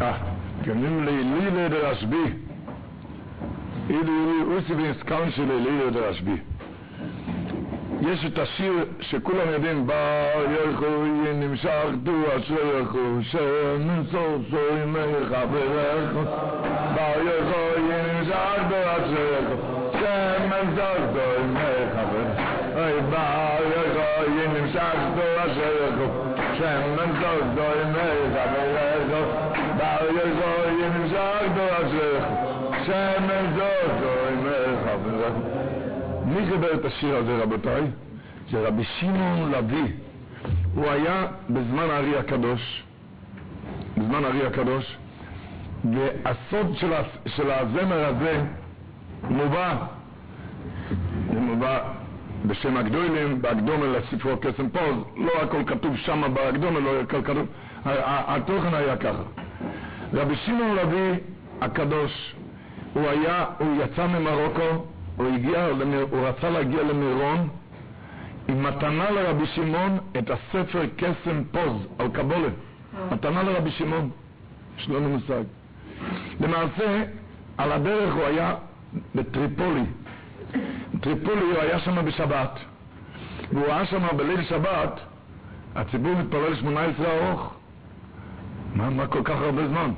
ah kenim li lile de rasbi idu li usbin skanshle lile de rasbi יש את השיר שכולם יודעים בא יחו ינים שחדו אשר יחו שמן סוסו עם חברך בא יחו ינים שחדו אשר יחו שמן סוסו עם חברך אי בא יחו ינים שחדו אשר יחו שמן סוסו עם ביכו נמשך דו אשריכו, שמן זאת מחברה. מי חיבר את השיר הזה, רבותיי? זה רבי שמעון לביא. הוא היה בזמן הארי הקדוש, בזמן הארי הקדוש, והסוד של, של הזמר הזה מובא, זה מובא בשם הגדולים, בהקדומה לספרו קסם פוז, לא הכל כתוב שם בהקדומה, לא הכל כתוב, התוכן היה ככה. רבי שמעון לביא הקדוש, הוא היה, הוא יצא ממרוקו, הוא הגיע, הוא רצה להגיע למירון עם מתנה לרבי שמעון את הספר קסם פוז על קבולה. מתנה לרבי שמעון. יש לנו מושג. למעשה, על הדרך הוא היה בטריפולי. טריפולי הוא היה שם בשבת. והוא היה שם בליל שבת, הציבור מתפלל שמונה עשרה ארוך. מה, מה כל כך הרבה זמן?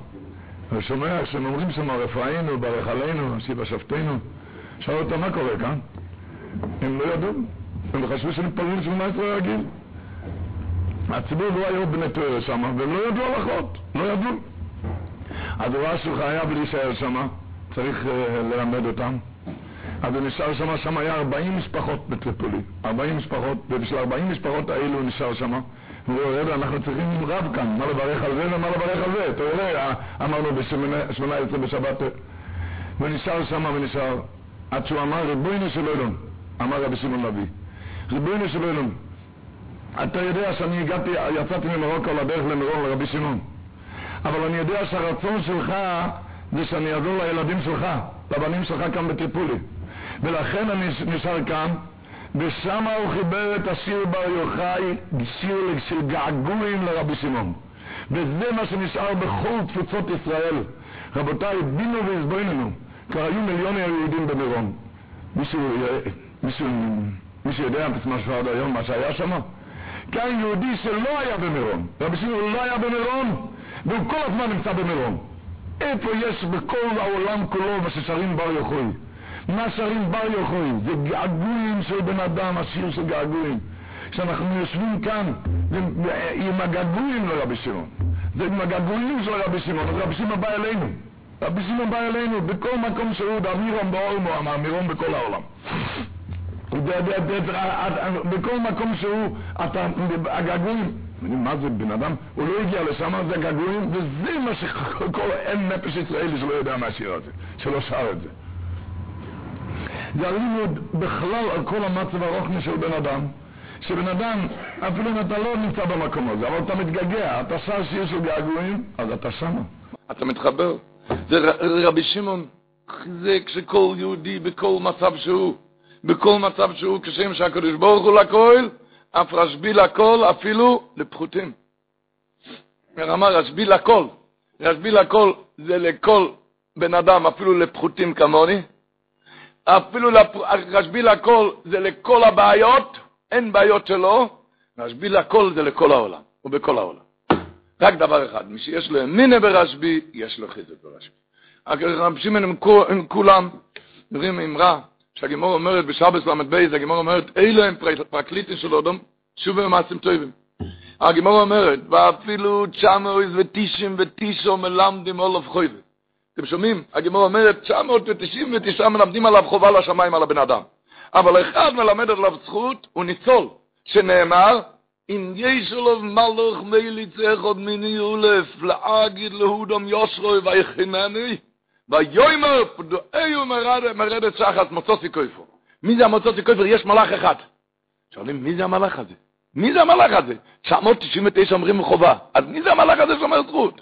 הוא שומע שהם אומרים שם רפאינו, ברך עלינו, השיבה שפטנו. שאל אותם מה קורה כאן? הם לא ידעו, הם חשבו שמתפללים 18 רגיל. הציבור לא היו בני תואר שם, והם לא ידעו הלכות, לא ידעו. ראה שהוא חייב להישאר שם, צריך uh, ללמד אותם. אז הוא נשאר שם, שם היה 40 משפחות בטריפולי, 40 משפחות, ובשביל 40 משפחות האלו הוא נשאר שם. רבי, אנחנו צריכים רב כאן, מה לברך על זה ומה לברך על זה. אתה יודע, אמרנו ב-18 בשבת, ונשאר שם ונשאר, עד שהוא אמר, ריבונו של אלון, אמר רבי שמעון לוי, ריבונו של אלון, אתה יודע שאני הגעתי, יצאתי ממרוקו לדרך למירון לרבי שמעון, אבל אני יודע שהרצון שלך זה שאני אעזור לילדים שלך, לבנים שלך כאן בטיפולי, ולכן אני נשאר כאן, ושם הוא חיבר את השיר בר יוחאי, שיר של געגועים לרבי שמעון. וזה מה שנשאר בכל תפוצות ישראל. רבותיי, בינו והסבויננו, כבר היו מיליוני יהודים במירון. מישהו, מישהו, מישהו יודע משהו עד היום, מה שהיה שם? כאן יהודי שלא היה במירון. רבי שמעון לא היה במירון, והוא כל הזמן נמצא במירון. איפה יש בכל העולם כולו מה ששרים בר יוחאי? מה שרים בר יוחאי? זה געגועים של בן אדם, השיר של געגועים. כשאנחנו יושבים כאן עם הגעגועים לרבי שמעון, זה עם הגעגועים של רבי שמעון, אז רבי שמעון בא אלינו. רבי שמעון בא אלינו בכל מקום שהוא, באמירון באולמו, אמר אמירון בכל העולם. בכל מקום שהוא, הגעגועים, מה זה בן אדם? הוא לא הגיע לשם, זה הגעגועים, וזה מה שכל אין נפש ישראלי שלא יודע מה השיר הזה, שלא שר את זה. זה הלימוד בכלל על כל המצב הרוחני של בן אדם. שבן אדם, אפילו אם אתה לא נמצא במקום הזה, אבל אתה מתגעגע, אתה שר שיר של געגועים, אז אתה שמה. אתה מתחבר. זה רבי שמעון, זה כשכל יהודי בכל מצב שהוא, בכל מצב שהוא, כשם שהקדוש ברוך הוא לכל, אף רשבי לכל, אפילו לפחותים. אמר רשבי לכל, רשבי לכל זה לכל בן אדם, אפילו לפחותים כמוני, אפילו רשבי לכל זה לכל הבעיות, אין בעיות שלו, רשבי לכל זה לכל העולם, ובכל העולם. רק דבר אחד, מי שיש לו אמינה ברשבי, יש לו חיזוק ברשבי. רבי שמעון הם כולם, נראים אמרה, שהגימור אומרת בשבס ל"ב, הגימור אומרת, אלה הם פרקליטים של אודום, שוב ומעשים טובים. הגימור אומרת, ואפילו תשמעויז ותישים ותישו מלמדים אולף חויבת. אתם שומעים? הגימור אומרת, 999 מלמדים עליו חובה לשמיים על הבן אדם. אבל אחד מלמד עליו זכות, הוא ניצול, שנאמר, אם יש לו מלוך מיליץ אחד מיני יולף, להגיד להודם יושרוי ויחינני, ויומר פדואיו מרדת שחת מוצוסי כויפו. מי זה המוצוסי כויפו? יש מלאך אחד. שואלים, מי זה המלאך הזה? מי זה המלאך הזה? 999 אומרים חובה. אז מי זה המלאך הזה שאומר זכות?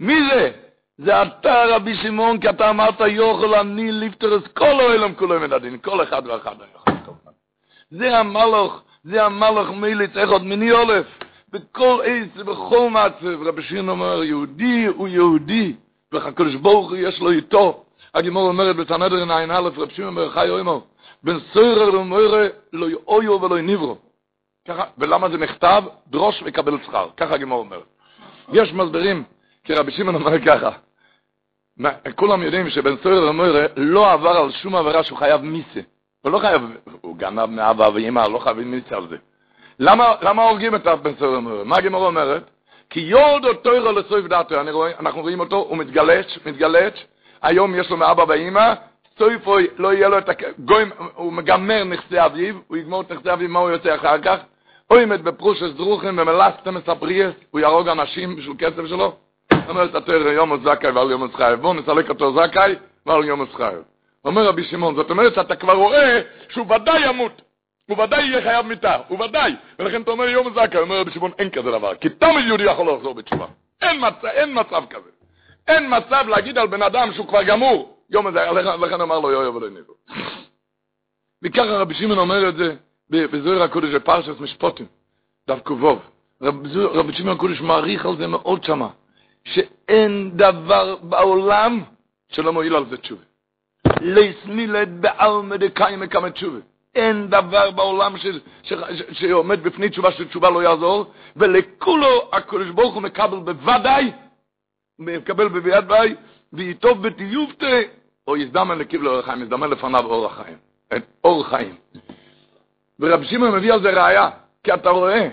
מי זה? זה אתה רבי שמעון, כי אתה אמרת יוכל אני ליפטר את כל העולם כולו מן הדין, כל אחד ואחד. זה המלוך, זה המלוך מיליץ אחד מיני אולף. בכל עץ ובכל מצב, רבי שמעון אומר, יהודי הוא יהודי, והקדוש ברוך הוא יש לו איתו. הגימור אומרת בתנדרין עין א', רבי שמעון אומר, חי אומר, בן סוירר למוירה לא יאויו ולא יניברו. ככה, ולמה זה נכתב? דרוש וקבל שכר. ככה הגימור אומרת. יש מסבירים, כי רבי שמעון אומר ככה, כולם יודעים שבן סויר למוירה לא עבר על שום עבירה שהוא חייב מיסה. הוא לא חייב, הוא גנב מאבא ואמא, לא חייב מיסה על זה. למה, למה הורגים את בן סויר למוירה? מה הגמרא אומרת? כי יורד אותו לסויף דעתו, אנחנו רואים אותו, הוא מתגלש, מתגלש, היום יש לו מאבא ואמא, סויפוי לא יהיה לו את הגויים, הוא מגמר נכסי אביו, הוא יגמור את נכסי אביו, מה הוא יוצא אחר כך? עומד בפרושס דרוכים ומלסתם את הפריאס, הוא יהרוג אנשים בשביל כסף שלו, אומרת התרא יום הזכאי ועל יום הזכאי, בואו נסלק אותו זכאי ועל יום הזכאי. אומר רבי שמעון, זאת אומרת שאתה כבר רואה שהוא ודאי ימות, הוא ודאי יהיה חייב מיתה, הוא ודאי, ולכן אתה אומר יום הזכאי, אומר רבי שמעון, אין כזה דבר, כי תמיד יהודי יכול לחזור בתשובה, אין מצב, אין מצב כזה, אין מצב להגיד על בן אדם שהוא כבר גמור, יום הזכאי, לכן אמר לו יואי ולא ניבו. וככה רבי שמעון אומר את זה בזוהר הקודש בפרשת משפוטים, דף ק"ו. רבי שמעון הקודש מעריך על זה מאוד שמה. שאין דבר בעולם שלא מועיל על זה תשובה. ליס מילד בעלמא דקיימא כמה תשובה. אין דבר בעולם ש, ש, ש, שעומד בפני תשובה שתשובה לא יעזור, ולכולו הקדוש ברוך הוא מקבל בוודאי, מקבל ביי, ויטוב בטיובתא, או יזדמן לקיב לאור החיים, יזדמן לפניו אור החיים. אור חיים. ורבי שמעון מביא על זה ראייה, כי אתה רואה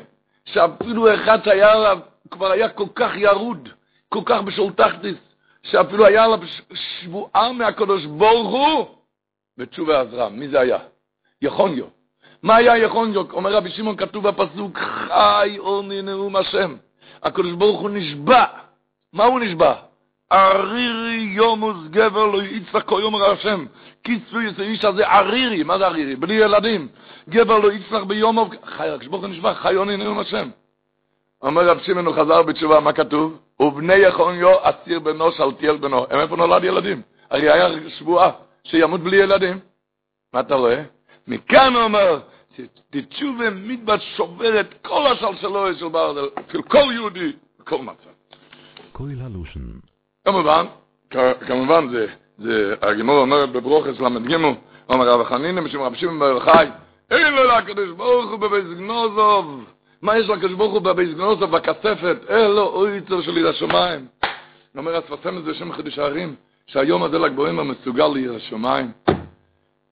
שאפילו אחד שהיה כבר היה כל כך ירוד, כל כך בשול תחתיס, שאפילו היה עליו שבועה מהקדוש ברוך הוא, ותשובה עזרה. מי זה היה? יחוניו. מה היה יחוניו? אומר רבי שמעון, כתוב בפסוק, חי אורני נאום השם. הקדוש ברוך הוא נשבע. מה הוא נשבע? ערירי יומוס גבר לא יצחק כל יום השם. קיצוי את האיש הזה ערירי. מה זה ערירי? בלי ילדים. גבר לא יצחק ביום, חי, הקדוש ברוך נשבע, חי אורני נאום השם. אומר רב שמעון, הוא חזר בתשובה, מה כתוב? ובני יחוניו אסיר בנו שלטיאל בנו. הם איפה נולד ילדים? הרי היה שבועה שימות בלי ילדים. מה אתה רואה? מכאן הוא אומר, תתשובה מדבר שובר את כל השלשלו של ברדל, של כל יהודי, בכל מצב. קויל הלושן. כמובן, כמובן זה, זה, הגמור אומרת בברוכס ל"ג, אומר רב חנינא משום רב שמעון בר חי, אין לו לקדוש ברוך הוא בבית גנוזוב. מה יש לקדוש ברוך הוא בבייס גנוסו בכספת? אלו אוי צור שלי לשמיים. אומר הספסם את זה שם חידוש הערים, שהיום הזה לגבוהים המסוגל לעיר השמיים.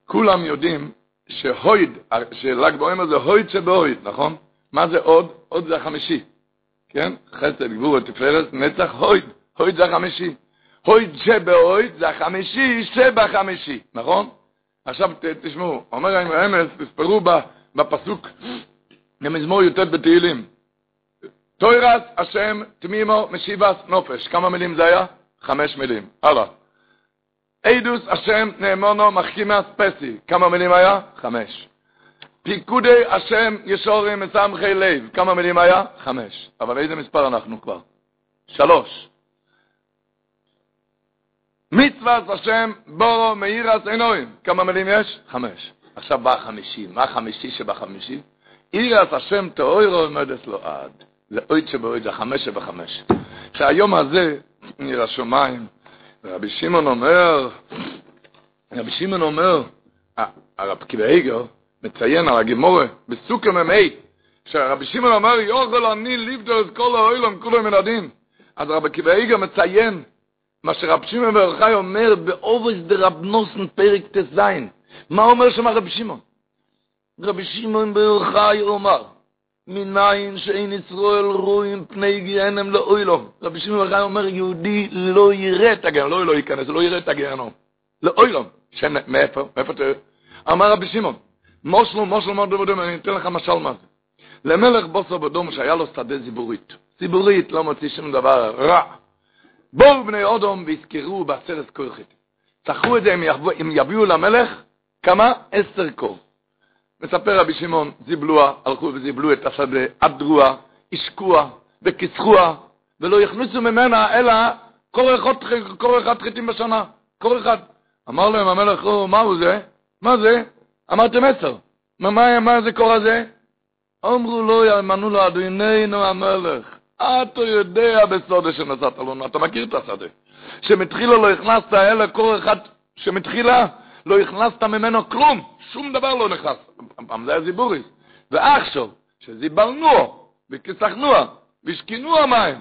כולם יודעים שהויד, של"ג בעומר זה הויד שבהויד, נכון? מה זה עוד? עוד זה החמישי. כן? חסד, גבור ותפארת, נצח, הויד. הויד זה החמישי. הויד שבהויד זה החמישי שבחמישי, נכון? עכשיו תשמעו, אומר האמס, תספרו בפסוק במזמור י"ט בתהילים. תוירס השם תמימו משיבס נופש. כמה מילים זה היה? חמש מילים. הלאה. עדוס השם נאמונו מחכימס פסי. כמה מילים היה? חמש. פיקודי השם ישורים מסמכי לב. כמה מילים היה? חמש. אבל איזה מספר אנחנו כבר? שלוש. מצווה השם בורו מאירס עינויים. כמה מילים יש? חמש. עכשיו בא החמישי. מה החמישי שבחמישי? עירת השם תאוירו עומדת לו עד. זה אויד שבאויד, זה חמש שבחמש. שהיום הזה נראה השמיים, ורבי שמעון אומר, רבי שמעון אומר, הרב קיבייגר מציין על הגימורה, בסוכה מ"ה, שרבי שמעון אמר, יוכל אני לבדו את כל האוילום, כולו מן הדין. אז רבי קיבייגר מציין, מה שרבי שמעון בר אומר, באובס דרב נוסן פרק ט"ז. מה אומר שם רבי שמעון? רבי שמעון בר חי אומר, מניין שאין ישראל רואים פני גיהנם לאוילום. רבי שמעון בר חי אומר, יהודי לא יראה את הגיהנום, לא לא ייכנס, לא יראה את הגיהנום. לאוילום. מאיפה? מאיפה אתה... אמר רבי שמעון, מושלו, מושלו, מאוד דבודם, אני אתן לך משל מה זה. למלך בוסו בדום שהיה לו שדה זיבורית. זיבורית לא מוציא שום דבר רע. בואו בני אודום ויזכרו בעשרת כורחית. צחו את זה, אם יביאו למלך, כמה? עשר כור. מספר רבי שמעון, זיבלוה, הלכו וזיבלו את השדה, עדרוה, השקוע וכיסחוה, ולא יכניסו ממנה אלא כל אחד, חיטים בשנה, כל אחד. אמר להם המלך, מה הוא זה? מה זה? אמרתם עשר. מה, מה, מה זה קור הזה? אמרו לו, יאמנו לו, אדוננו המלך, אתה יודע בסודה שנשאת לנו, אתה מכיר את השדה. שמתחילה לא הכנסת אלא כל אחד, שמתחילה לא הכנסת ממנו כלום, שום דבר לא נכנס. פעם זה היה זיבורי. ועכשיו, שזיברנוע, וכסחנוע, והשכינוע מים,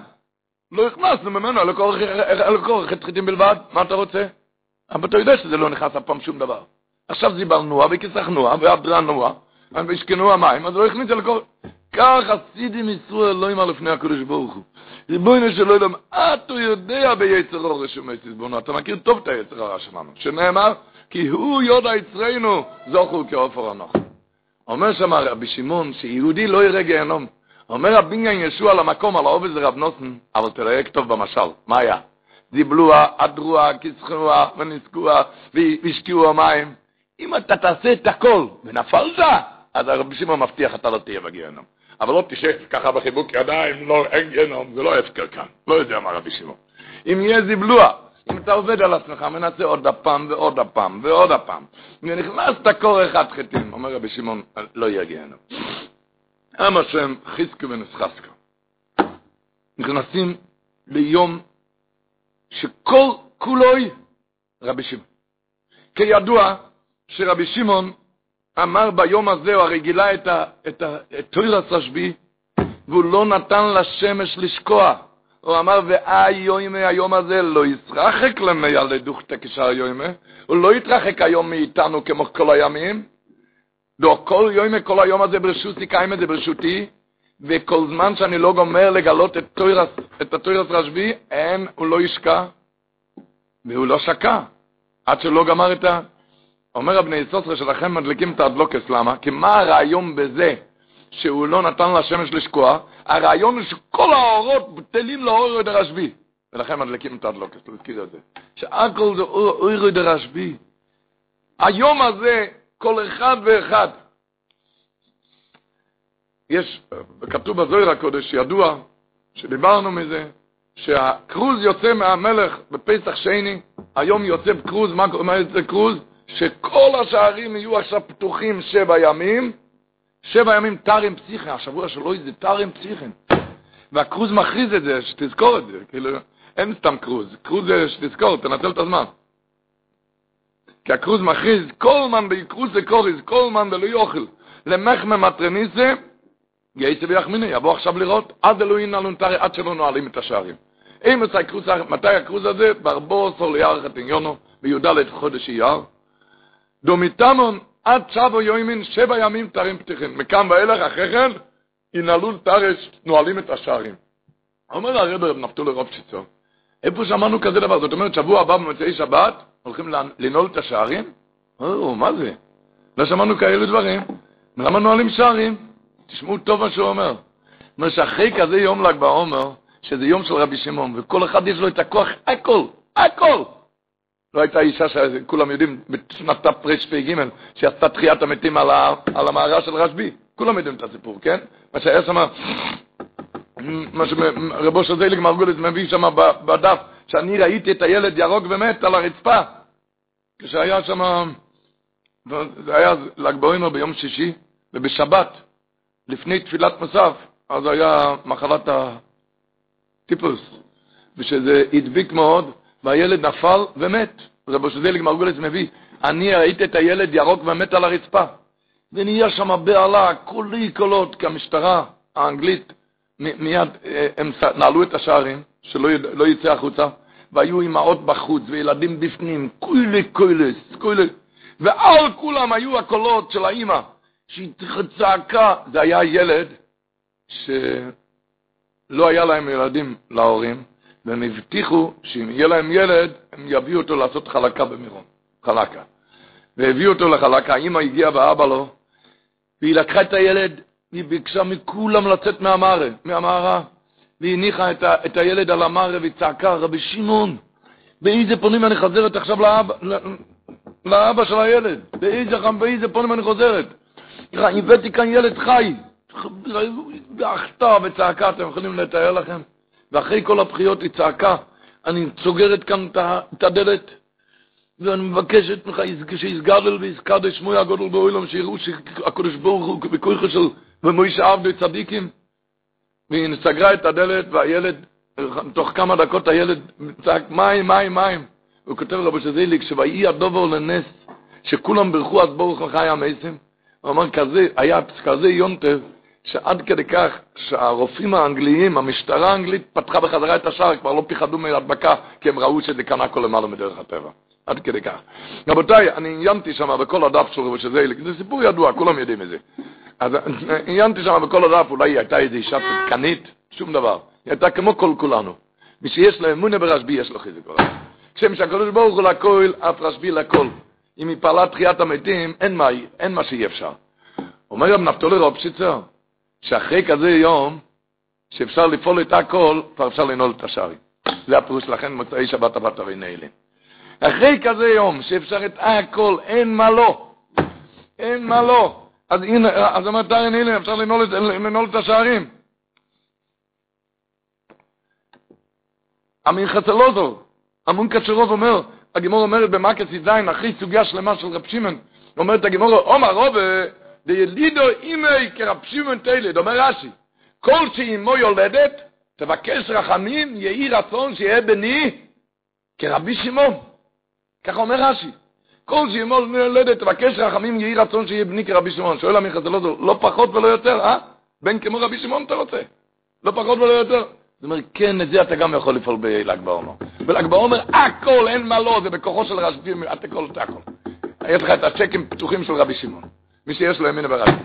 לא הכנסנו ממנו אלא כל חתחיתים בלבד, מה אתה רוצה? אבל אתה יודע שזה לא נכנס אף פעם שום דבר. עכשיו זיברנוע, וכסחנוע, ואדרנוע, והשכינוע מים, אז לא הכניס אל כל... כך חסידים ישראל לא יאמר לפני הקדוש ברוך הוא. ריבונו של עולם, אתה יודע ביצר הרע שמייס בונו, אתה מכיר טוב את היצר הרע שלנו, שנאמר, כי הוא יודע יצרנו, זוכו כעופר הנוח. אומר שם רבי שמעון, שיהודי לא יראה גיהנום. אומר הבניין ישוע למקום, על העובד זה רב נוסן, אבל תראה כתוב במשל, מה היה? דיבלוה, אדרוה, כסחנוה, ונסקוה, והשקיעו המים. אם אתה תעשה את הכל ונפלת, אז הרבי שמעון מבטיח אתה לא תהיה בגיהנום. אבל לא תשב ככה בחיבוק ידיים, לא, אין גיהנום, זה לא הפקר כאן, לא יודע מה רבי שמעון. אם יהיה זיבלוע, אם אתה עובד על עצמך, מנסה עוד הפעם ועוד הפעם ועוד הפעם, ונכנסת קור אחד חטאים, אומר רבי שמעון, לא יהיה גיהנום. עם השם חיזקו ונסחסקו. נכנסים ליום שכל כולוי רבי שמעון. כידוע שרבי שמעון אמר ביום הזה, הוא הרי גילה את, ה, את, ה, את תוירס השביעי, והוא לא נתן לשמש לשקוע. הוא אמר, ואי יוימי היום הזה לא ישרחק למי על לדוכתא יוימי, הוא לא יתרחק היום מאיתנו כמו כל הימים, דו כל יוימי כל היום הזה ברשותי קיימה זה ברשותי, וכל זמן שאני לא גומר לגלות את, תוירס, את התוירס רשבי, אין, הוא לא ישקע, והוא לא שקע, עד שלא גמר את ה... אומר הבני סוסרה שלכם מדליקים את האדלוקס, למה? כי מה הרעיון בזה שהוא לא נתן לשמש לשקוע? הרעיון הוא שכל האורות בטלים לאור ירד הרשבי. ולכן מדליקים את האדלוקס, תזכיר את זה. שהכל זה אור ירד הרשבי. היום הזה, כל אחד ואחד, יש, כתוב בזוהר הקודש, ידוע, שדיברנו מזה, שהקרוז יוצא מהמלך בפסח שני, היום יוצא קרוז, מה יוצא קרוז? שכל השערים יהיו עכשיו פתוחים שבע ימים, שבע ימים תרים פסיכן, השבוע שלו זה תרים פסיכן. והקרוז מכריז את זה, שתזכור את זה, כאילו, אין סתם קרוז, קרוז זה שתזכור, תנצל את הזמן. כי הקרוז מכריז, כל מן בקרוז זה קוריז, כל מן בלא יאכל, למחמם מטרניסה, גייסה ויחמיני, יבוא עכשיו לראות, עד אלוהים נלון תרי, עד שלא נועלים את השערים. אם מתי הקרוז הזה? ברבו סור ליער חתניונו, בי"ד חודש אייר, דומיתמון עד שבו יוימין שבע ימים תרים פתיחים. מכאן ואילך אחרי כן ינעלו תרש, נועלים את השערים. אומר הרב רב נפתול לרוב שיצור, איפה שמענו כזה דבר? זאת אומרת, שבוע הבא במוצאי שבת הולכים לנעול את השערים? או, מה זה? לא שמענו כאלה דברים. למה נועלים שערים? תשמעו טוב מה שהוא אומר. אומר שאחרי כזה יום ל"ג בעומר, שזה יום של רבי שמעון, וכל אחד יש לו את הכוח, הכל, הכל, לא הייתה אישה שכולם יודעים, בשנת תרפ"ג, שעשתה תחיית המתים על, ה, על המערה של רשב"י. כולם יודעים את הסיפור, כן? מה שהיה שם, מה שרבו של זייליג מרגולס מביא שם בדף, שאני ראיתי את הילד ירוק ומת על הרצפה. כשהיה שם, זה היה ל"ג בעומר ביום שישי, ובשבת, לפני תפילת מסף, אז היה מחלת הטיפוס, ושזה הדביק מאוד, והילד נפל ומת. רבו שזליג מרגולץ מביא, אני ראיתי את הילד ירוק ומת על הרצפה. ונהיה שם בהלה, כולי קולות, כי המשטרה האנגלית, מיד אה, הם נעלו את השערים, שלא לא יצא החוצה, והיו אמהות בחוץ וילדים בפנים, כולי קוילס, כולי, ועל כולם היו הקולות של האימא, שהיא צעקה, זה היה ילד שלא היה להם ילדים להורים, והם הבטיחו שאם יהיה להם ילד, הם יביאו אותו לעשות חלקה במירון, חלקה. והביאו אותו לחלקה, האמא הגיעה ואבא לו, והיא לקחה את הילד, היא ביקשה מכולם לצאת מהמערה, מהמערה, והיא הניחה את, ה, את הילד על המערה והיא צעקה, רבי שמעון, באיזה פונים אני חוזרת עכשיו לאבא, לאבא של הילד? באיזה, באיזה פונים אני חוזרת? הבאתי כאן ילד חי, בכתה וצעקה, אתם יכולים לתאר לכם? ואחרי כל הבחיות היא צעקה, אני סוגרת כאן את הדלת, ואני מבקשת ממך שיסגדל ויסקדש שמוי הגודל באוילום, שיראו שהקדוש ברוך הוא בכויכו של ומוישה עבדו צדיקים, והיא סגרה את הדלת, והילד, תוך כמה דקות הילד צעק, מים, מים, מים. הוא כותב רבו שזיליק, שויהי הדובר לנס, שכולם ברכו אז ברוך החי המסים. הוא אמר, כזה, היה כזה יונטב, שעד כדי כך שהרופאים האנגליים, המשטרה האנגלית פתחה בחזרה את השער, כבר לא פיחדו מהדבקה, כי הם ראו שזה כאן הכל למעלה מדרך הטבע. עד כדי כך. רבותיי, אני עיינתי שם בכל הדף של רבי שזה, זה סיפור ידוע, כולם יודעים את זה. אז עיינתי שם בכל הדף, אולי היא הייתה איזו אישה צדקנית, שום דבר. היא הייתה כמו כל כולנו. מי שיש לו אמונה ברשב"י, יש לו חיזוק. כשם שהקדוש ברוך הוא לכל, אף רשב"י לכל. אם היא פעלה תחיית המתים, אין מה, אין מה שאי אפשר. אומר רב נפתולי רופשיצר, שאחרי כזה יום, שאפשר לפעול את הכל, כבר אפשר לנעול את השערים. זה הפירוש לכן מוצאי שבת הבת הרי נעלם. אחרי כזה יום, שאפשר את הכל, אין מה לא. אין מה לא. אז הנה, אז אומר תארן הנה, אפשר לנעול את, לנעול את השערים. אמין חצלוזו, אמון קצ'רוב אומר, הגימור אומרת במקס יזיין, אחרי סוגיה שלמה של רב שמעון, אומרת הגימור, עומר רובה, דילידו אימי כרב שמעון תלד, אומר רש"י, כל שאימו יולדת, תבקש רחמים, יהי רצון שיהיה בני כרבי שמעון. ככה אומר רש"י. כל שאימו יולדת, תבקש רחמים, יהי רצון שיהיה בני כרבי שמעון. שואל עמיך, זה לא, לא פחות ולא יותר, אה? בן כמו רבי שמעון אתה רוצה. לא פחות ולא יותר. זאת אומרת, כן, את זה אתה גם יכול לפעול בל"ג בעומר. בל"ג בעומר, הכל, אין מה לא, זה בכוחו של רשב"י, את הכל, את הכל. יש לך את הצ'קים פתוחים של רבי שמעון. מי שיש לו ימינה ורשב"י.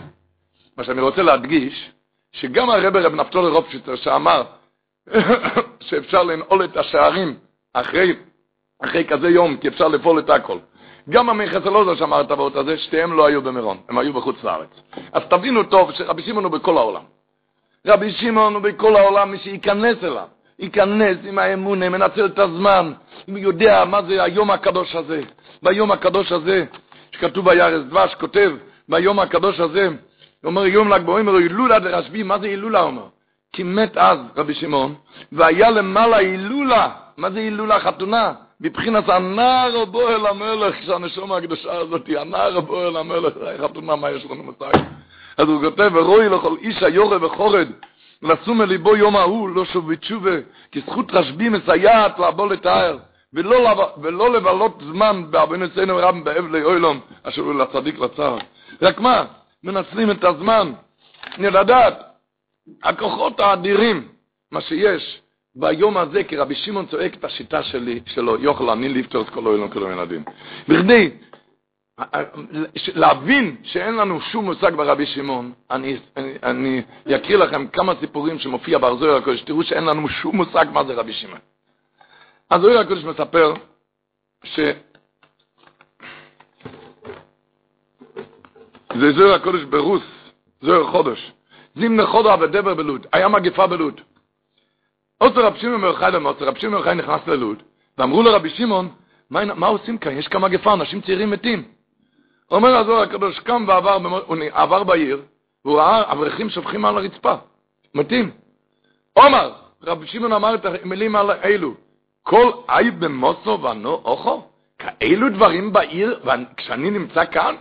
מה שאני רוצה להדגיש, שגם הרב רב נפתולי רופשיטר שאמר שאפשר לנעול את השערים אחרי, אחרי כזה יום, כי אפשר לפעול את הכל. גם המכס אלעזר שאמר את הוות הזה, שתיהם לא היו במירון, הם היו בחוץ לארץ. אז תבינו טוב שרבי שמעון הוא בכל העולם. רבי שמעון הוא בכל העולם, מי שייכנס אליו, ייכנס עם האמונה, מנצל את הזמן, אם יודע מה זה היום הקדוש הזה. ביום הקדוש הזה, שכתוב בירס דבש, כותב, ביום הקדוש הזה, הוא אומר יום ל"ג בעומר, הילולה דרשב"י, מה זה הילולה? אומר. כי מת אז רבי שמעון, והיה למעלה הילולה, מה זה הילולה? חתונה. מבחינת הנער הבוא אל המלך, שהנשום הקדושה הזאת הנער הבוא אל המלך, חתונה, מה יש לנו מתי? אז הוא כותב, ורואי לכל איש היורה וחורד, לשום אל ליבו יום ההוא, לא שוב בתשובה, כי זכות רשב"י מסייעת לעבול את ההר, ולא, ולא לבלות זמן באבן אצלנו רב באבלי אוילום, אשר הוא לצדיק לצער. רק מה? מנצלים את הזמן, לדעת, הכוחות האדירים, מה שיש, ביום הזה, כי רבי שמעון צועק את השיטה שלי, שלו, יוכל אני לפתור את כל העולם כל הילדים. בכדי להבין שאין לנו שום מושג ברבי שמעון, אני, אני, אני אקריא לכם כמה סיפורים שמופיע בארזויר הקודש, תראו שאין לנו שום מושג מה זה רבי שמעון. אז זוהיר הקודש מספר ש... זה זוהיר הקודש ברוס, זוהיר חודש. זימנה חודרה ודבר בלוד, היה מגפה בלוד. עושה רב שמעון מרחי למוצר, רב שמעון מרחי נכנס ללוד, ואמרו לרבי שמעון, מה, מה עושים כאן? יש כמה מגפה, אנשים צעירים מתים. אומר הזוהר הקדוש, קם ועבר הוא עבר בעיר, והוא ראה אברכים שופכים על הרצפה, מתים. עומר, רבי שמעון אמר את המילים האלו, כל אי במוסו ונו אוכו, כאלו דברים בעיר, כשאני נמצא כאן,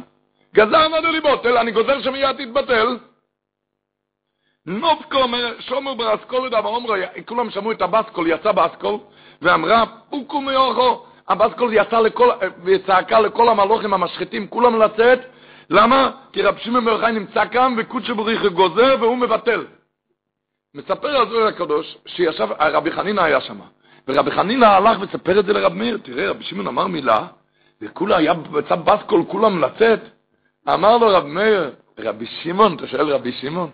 גזר נדו ליבו, אני גוזר שמיד תתבטל. נובקו אומר, שומר ברסקול לדבר אומרו, כולם שמעו את הבסקול, יצא בסקול, ואמרה, פוקו מאוכו, הבסקול יצא לכל, וצעקה לכל המלוכים המשחיתים, כולם לצאת, למה? כי רב שמעון בר יוחאי נמצא כאן, וקודשא בריך גוזר, והוא מבטל. מספר על זוהר הקדוש, שישב, רבי חנינא היה שם, ורבי חנינא הלך וספר את זה לרב מאיר, תראה, רבי שמעון אמר מילה, וכולה היה בצד בסקול, כולם לצאת, אמר לו רב מאיר, רבי שמעון, אתה שואל רבי שמעון?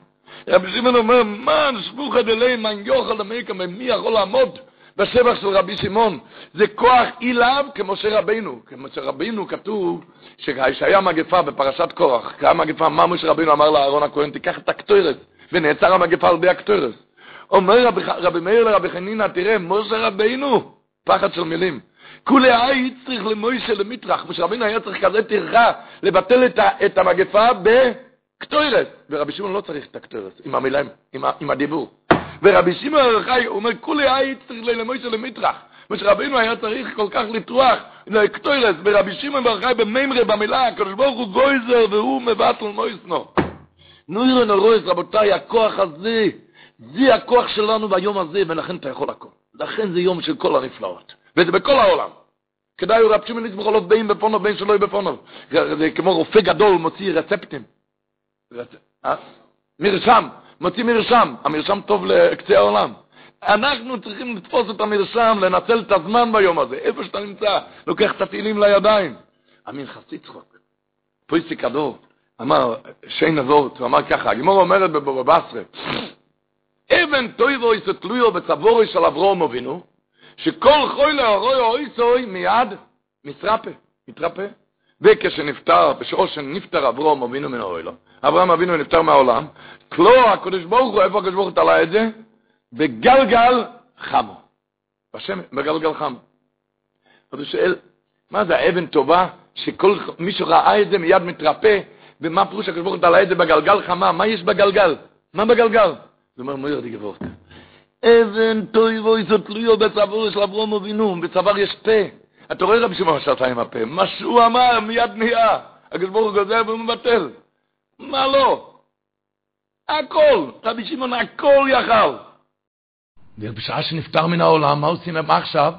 רבי שמעון אומר, מן שבוכא דלי מן יוכל למקה, מי יכול לעמוד בשבח של רבי שמעון? זה כוח אילב כמשה רבינו. כמשה רבינו כתוב שהיה מגפה בפרשת קורח, כשהיה מגפה, מה משה רבינו אמר לאהרון הכהן, תיקח את הקטורת, ונעצר המגפה על ידי הקטורת. אומר רבי, רבי מאיר לרבי חנינא, תראה, משה רבינו, פחד של מילים. כולי האי צריך למוישה למטרח, משה רבינו היה צריך כזה טרחה לבטל את, את המגפה ב... קטוירס, ורבי שמעון לא צריך את הקטוירס, עם המילים, עם, עם הדיבור. ורבי שמעון הרחי אומר, כולי היית צריך למוישה למטרח. מה שרבינו היה צריך כל כך לטרוח, לקטוירס, ורבי שמעון הרחי במימרה, במילה, הקדוש ברוך הוא גויזר והוא מבטל מויסנו. נוירו נורויס, רבותיי, הכוח הזה, זה הכוח שלנו ביום הזה, ולכן אתה יכול הכל. לכן זה יום של כל הנפלאות. וזה בכל העולם. כדאי הוא רב שמעון ליצמוך לא באים בפונו, בין שלא יהיה בפונו. זה כמו רופא גדול מוציא רצפטים. מרשם, מוציא מרשם. המרשם טוב לקצה העולם. אנחנו צריכים לתפוס את המרשם, לנצל את הזמן ביום הזה. איפה שאתה נמצא, לוקח את התהילים לידיים. אמין חצי צחוק. פויסי כדור, אמר, שיין הזאת, הוא אמר ככה, הגמור אומרת בבבסרה, אבן טויבו איסו תלויו בצבורי של אברום אבינו, שכל חוי לאורוי או איסוי מיד מתרפא, מתרפא. וכשנפטר, בשעו שנפטר אברום אבינו מן האוהלו, אברהם אבינו נפטר מהעולם, כלו הקדוש ברוך הוא, איפה הקדוש ברוך הוא תלה את זה? בגלגל חמו. בשם, בגלגל חמו. אז הוא שואל, מה זה האבן טובה, שכל מישהו ראה את זה מיד מתרפא, ומה פירוש הקדוש ברוך הוא תלה את זה בגלגל חמה? מה יש בגלגל? מה בגלגל? זה אומר מויר די גבורת. אבן טויבו איזו תלויו בצוואר של אברום אבינו, בצוואר יש פה. אתה רואה רבי שמעון שעשה עם הפה, מה שהוא אמר מיד נהיה. הוא גוזר והוא מבטל. מה לא? הכל, רבי שמעון הכל יכל. ובשעה שנפטר מן העולם, מה עושים מה עכשיו?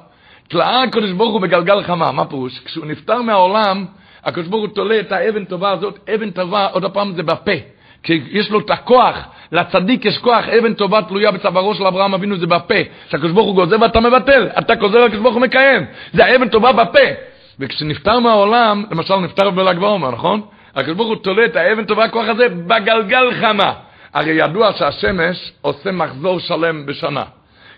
תלאה הקדוש ברוך הוא בגלגל חמה, מה פירוש? כשהוא נפטר מהעולם, הקדוש ברוך הוא תולה את האבן טובה הזאת, אבן טובה, עוד הפעם זה בפה. כי יש לו את הכוח, לצדיק יש כוח, אבן טובה תלויה בצווארו של אברהם אבינו, זה בפה. כשהקדוש ברוך הוא גוזר ואתה מבטל, אתה גוזר והקדוש ברוך הוא מקיים. זה האבן טובה בפה. וכשנפטר מהעולם, למשל נפטר בל"ג בעומר, נכון? הקדוש ברוך הוא תולה את האבן טובה הכוח הזה בגלגל חמה. הרי ידוע שהשמש עושה מחזור שלם בשנה.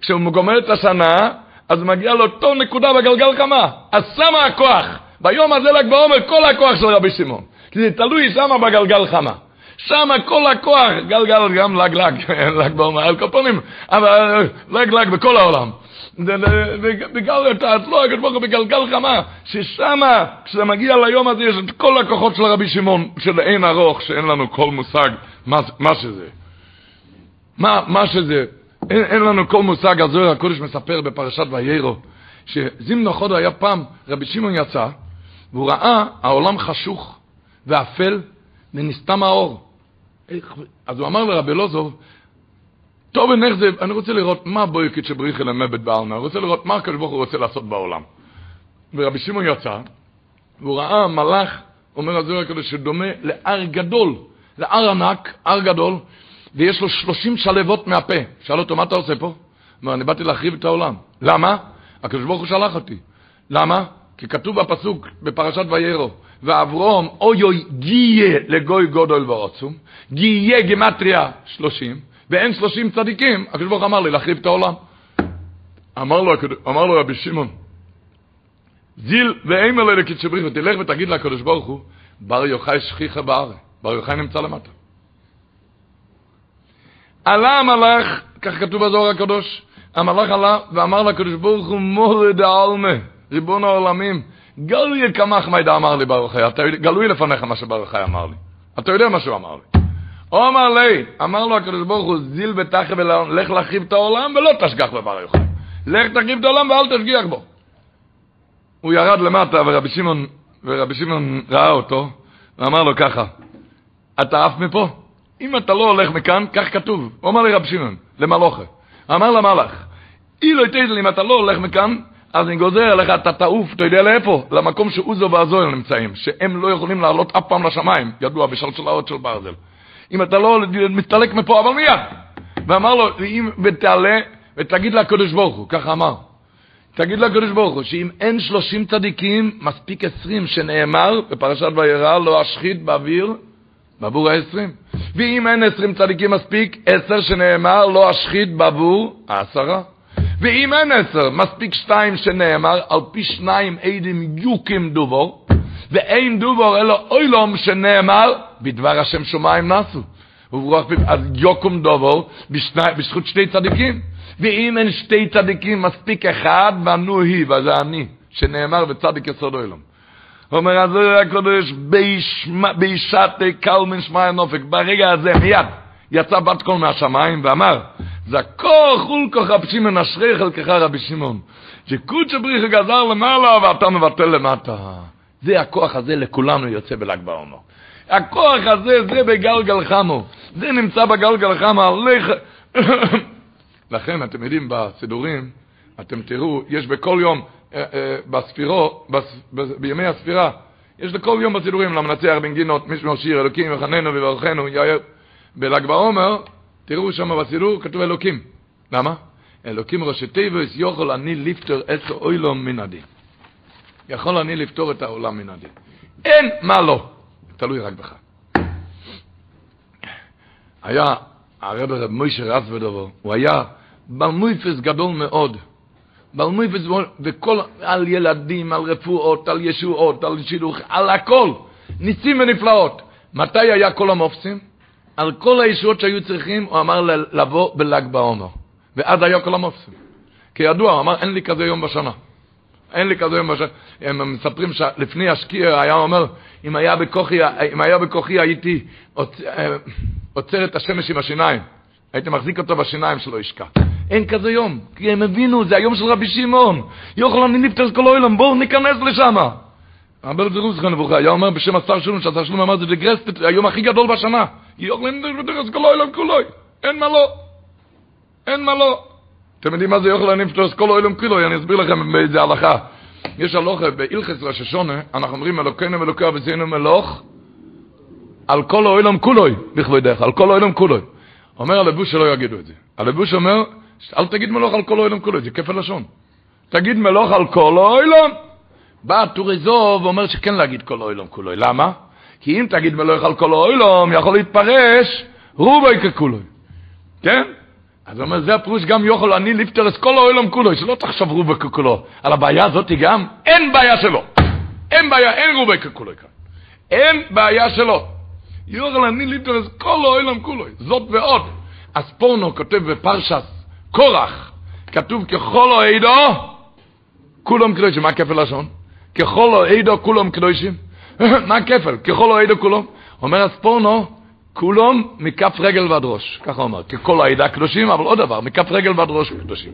כשהוא גומר את השנה, אז מגיע לו אותו נקודה בגלגל חמה. אז שמה הכוח. ביום הזה ל"ג בעומר כל הכוח של רבי שמעון. כי זה תלוי שמה בגלגל חמה. שם כל הכוח, גלגל גם לג לג, בעומר, על קופונים, אבל לג לג בכל העולם. בגלל את האצלו הקדוש בגלגל חמה, ששמה, כשזה מגיע ליום הזה, יש את כל הכוחות של רבי שמעון, של אין ארוך, שאין לנו כל מושג מה, מה שזה. מה, מה שזה. אין, אין לנו כל מושג, הזוהר הקודש מספר בפרשת ויירו, שזימנו חודו היה פעם, רבי שמעון יצא, והוא ראה העולם חשוך ואפל, ונסתם האור. אז הוא אמר לרבי לוזוב, טוב ונך זה, אני רוצה לראות מה בויקית שבריחי למבט בעלמה, אני רוצה לראות מה הקדוש ברוך הוא רוצה לעשות בעולם. ורבי שמעון יצא, והוא ראה מלאך, אומר הזוהר הקדוש, שדומה להר גדול, להר ענק, הר גדול, ויש לו שלושים שלבות מהפה. שאל אותו, מה אתה עושה פה? אומר, אני באתי להחריב את העולם. למה? הקדוש ברוך הוא שלח אותי. למה? כי כתוב בפסוק בפרשת ויירו, ואברום אוי גיה לגוי גודל ועוצום, גיה גמטריה שלושים, ואין שלושים צדיקים, הקדוש ברוך אמר לי להחריב את העולם. אמר לו, אמר לו רבי שמעון, זיל ואימר לו לקידשי בריחו, תלך ותגיד לקדוש ברוך הוא, בר יוחאי שכיחה בארץ, בר יוחאי נמצא למטה. עלה המלאך, כך כתוב בזוהר הקדוש, המלאך עלה ואמר לקדוש ברוך הוא מורד העלמה, ריבון העולמים, גלוי כמך מידע אמר לי ברוך הוא, גלוי לפניך מה שברוך הוא אמר לי. אתה יודע מה שהוא אמר לי. הוא אמר לי, אמר לו הקדוש ברוך הוא, זיל בתחי ולך להחריב את העולם ולא תשגח בברוך הוא. לך תחריב את העולם ואל תשגיח בו. הוא ירד למטה ורבי שמעון, ורבי שמעון ראה אותו, ואמר לו ככה, אתה עף מפה? אם אתה לא הולך מכאן, כך כתוב. הוא אמר לרב שמעון, למלוכה. אמר למלאך, אילו תדע אם אתה לא הולך מכאן, אז אני גוזר עליך, אתה תעוף, אתה יודע לאיפה? למקום שעוזו ועזוהר נמצאים, שהם לא יכולים לעלות אף פעם לשמיים, ידוע בשלשלאות של ברזל. אם אתה לא מסתלק מפה, אבל מיד. ואמר לו, אם ותעלה, ותגיד לקדוש ברוך הוא, ככה אמר. תגיד לקדוש ברוך הוא, שאם אין שלושים צדיקים, מספיק עשרים, שנאמר בפרשת וירא, לא אשחית באוויר, בעבור העשרים. ואם אין עשרים צדיקים מספיק, עשר שנאמר, לא אשחית בעבור העשרה. ואם אין עשר, מספיק שתיים שנאמר, על פי שניים עדים יוקים דובור, ואין דובור אלא אוילום שנאמר, בדבר השם שמיים נסו. וברוח אז יוקום דובור בזכות שתי צדיקים. ואם אין שתי צדיקים, מספיק אחד, ואנו היא, וזה אני, שנאמר וצדיק יסוד אוילום. אומר הזוהר הקדוש, בישתי קלמן שמע נופק, ברגע הזה מיד יצא בת קול מהשמיים ואמר, זכור חולקו שמעון אשרי חלקך רבי שמעון, שקודש בריך גזר למעלה ואתה מבטל למטה. זה הכוח הזה לכולנו יוצא בל"ג בעומר. הכוח הזה, זה בגלגל חמו. זה נמצא בגלגל חמו, הלך... לכן, אתם יודעים, בסידורים, אתם תראו, יש בכל יום, אה, אה, בספירו, בימי הספירה, יש לכל יום בסידורים, למנצח בן גינות, משמר שיר, אלוקים יחננו ויברכנו, יאיר. בל"ג בעומר, תראו שם בסידור, כתוב אלוקים. למה? אלוקים ראשי תיבוס, יכול אני לפתור עשר אוילום מן הדין. יכול אני לפתור את העולם מן הדין. אין מה לא. תלוי רק בך. היה הרב רב מוישה רצבדובו, הוא היה במויפס גדול מאוד. במויפס וכל, על ילדים, על רפואות, על ישועות, על שידוך, על הכל. ניסים ונפלאות. מתי היה כל המופסים? על כל הישועות שהיו צריכים, הוא אמר לבוא בל"ג בעומר. ואז היה כל המופסים. כידוע, הוא אמר, אין לי כזה יום בשנה. אין לי כזה יום בשנה. הם מספרים שלפני השקיע היה אומר, אם היה בכוחי, אם היה בכוחי הייתי אה, עוצר את השמש עם השיניים. הייתי מחזיק אותו בשיניים שלא ישקע. אין כזה יום, כי הם הבינו, זה היום של רבי שמעון. יוכל אני נפטר כל העולם, בואו ניכנס לשם. אבל זה רוזכן נבוכה, היה אומר בשם השר שלום, שהשר שלום אמר, זה דגרסט, היום הכי גדול בשנה. אני נפטר כל העולם כולוי. אין מה לא. אין מה לא. אתם יודעים מה זה יוכל אני נפטר כל העולם כולוי? אני אסביר לכם באיזה הלכה. יש הלוכה בהלכס ראש השונה, אנחנו אומרים אלוקינו ואלוקי אבינו מלוך, על כל העולם כולוי, בכבודך, על כל העולם כולוי. אומר הלבוש שלא יגידו את זה. הלבוש אומר, אל תגיד מלוך על כל העולם כולוי, זה כפל לשון. תגיד מלוך על כל העולם. בא טורי זוב ואומר שכן להגיד כל העולם כולוי. למה? כי אם תגיד מלוך על כל העולם, יכול להתפרש רובי ככולוי. כן? אז הוא אומר, זה הפירוש גם יוכל אני את כל העולם כולו, שלא תחשב רובי ככולו. על הבעיה הזאת גם, אין בעיה שלו. אין בעיה, אין רובי ככולו כאן. אין בעיה שלו. יוכל אני את כל העולם כולו. זאת ועוד. אז פורנו כותב בפרשת קורח, כתוב ככל העדו, כולם קדושים. מה הכפל לשון? ככל העדו כולם קדושים. מה הכפל? ככל העדו כולם. אומר הספורנו, כולם מכף רגל ועד ראש, ככה הוא אמר, ככל העדה קדושים, אבל עוד דבר, מכף רגל ועד ראש קדושים.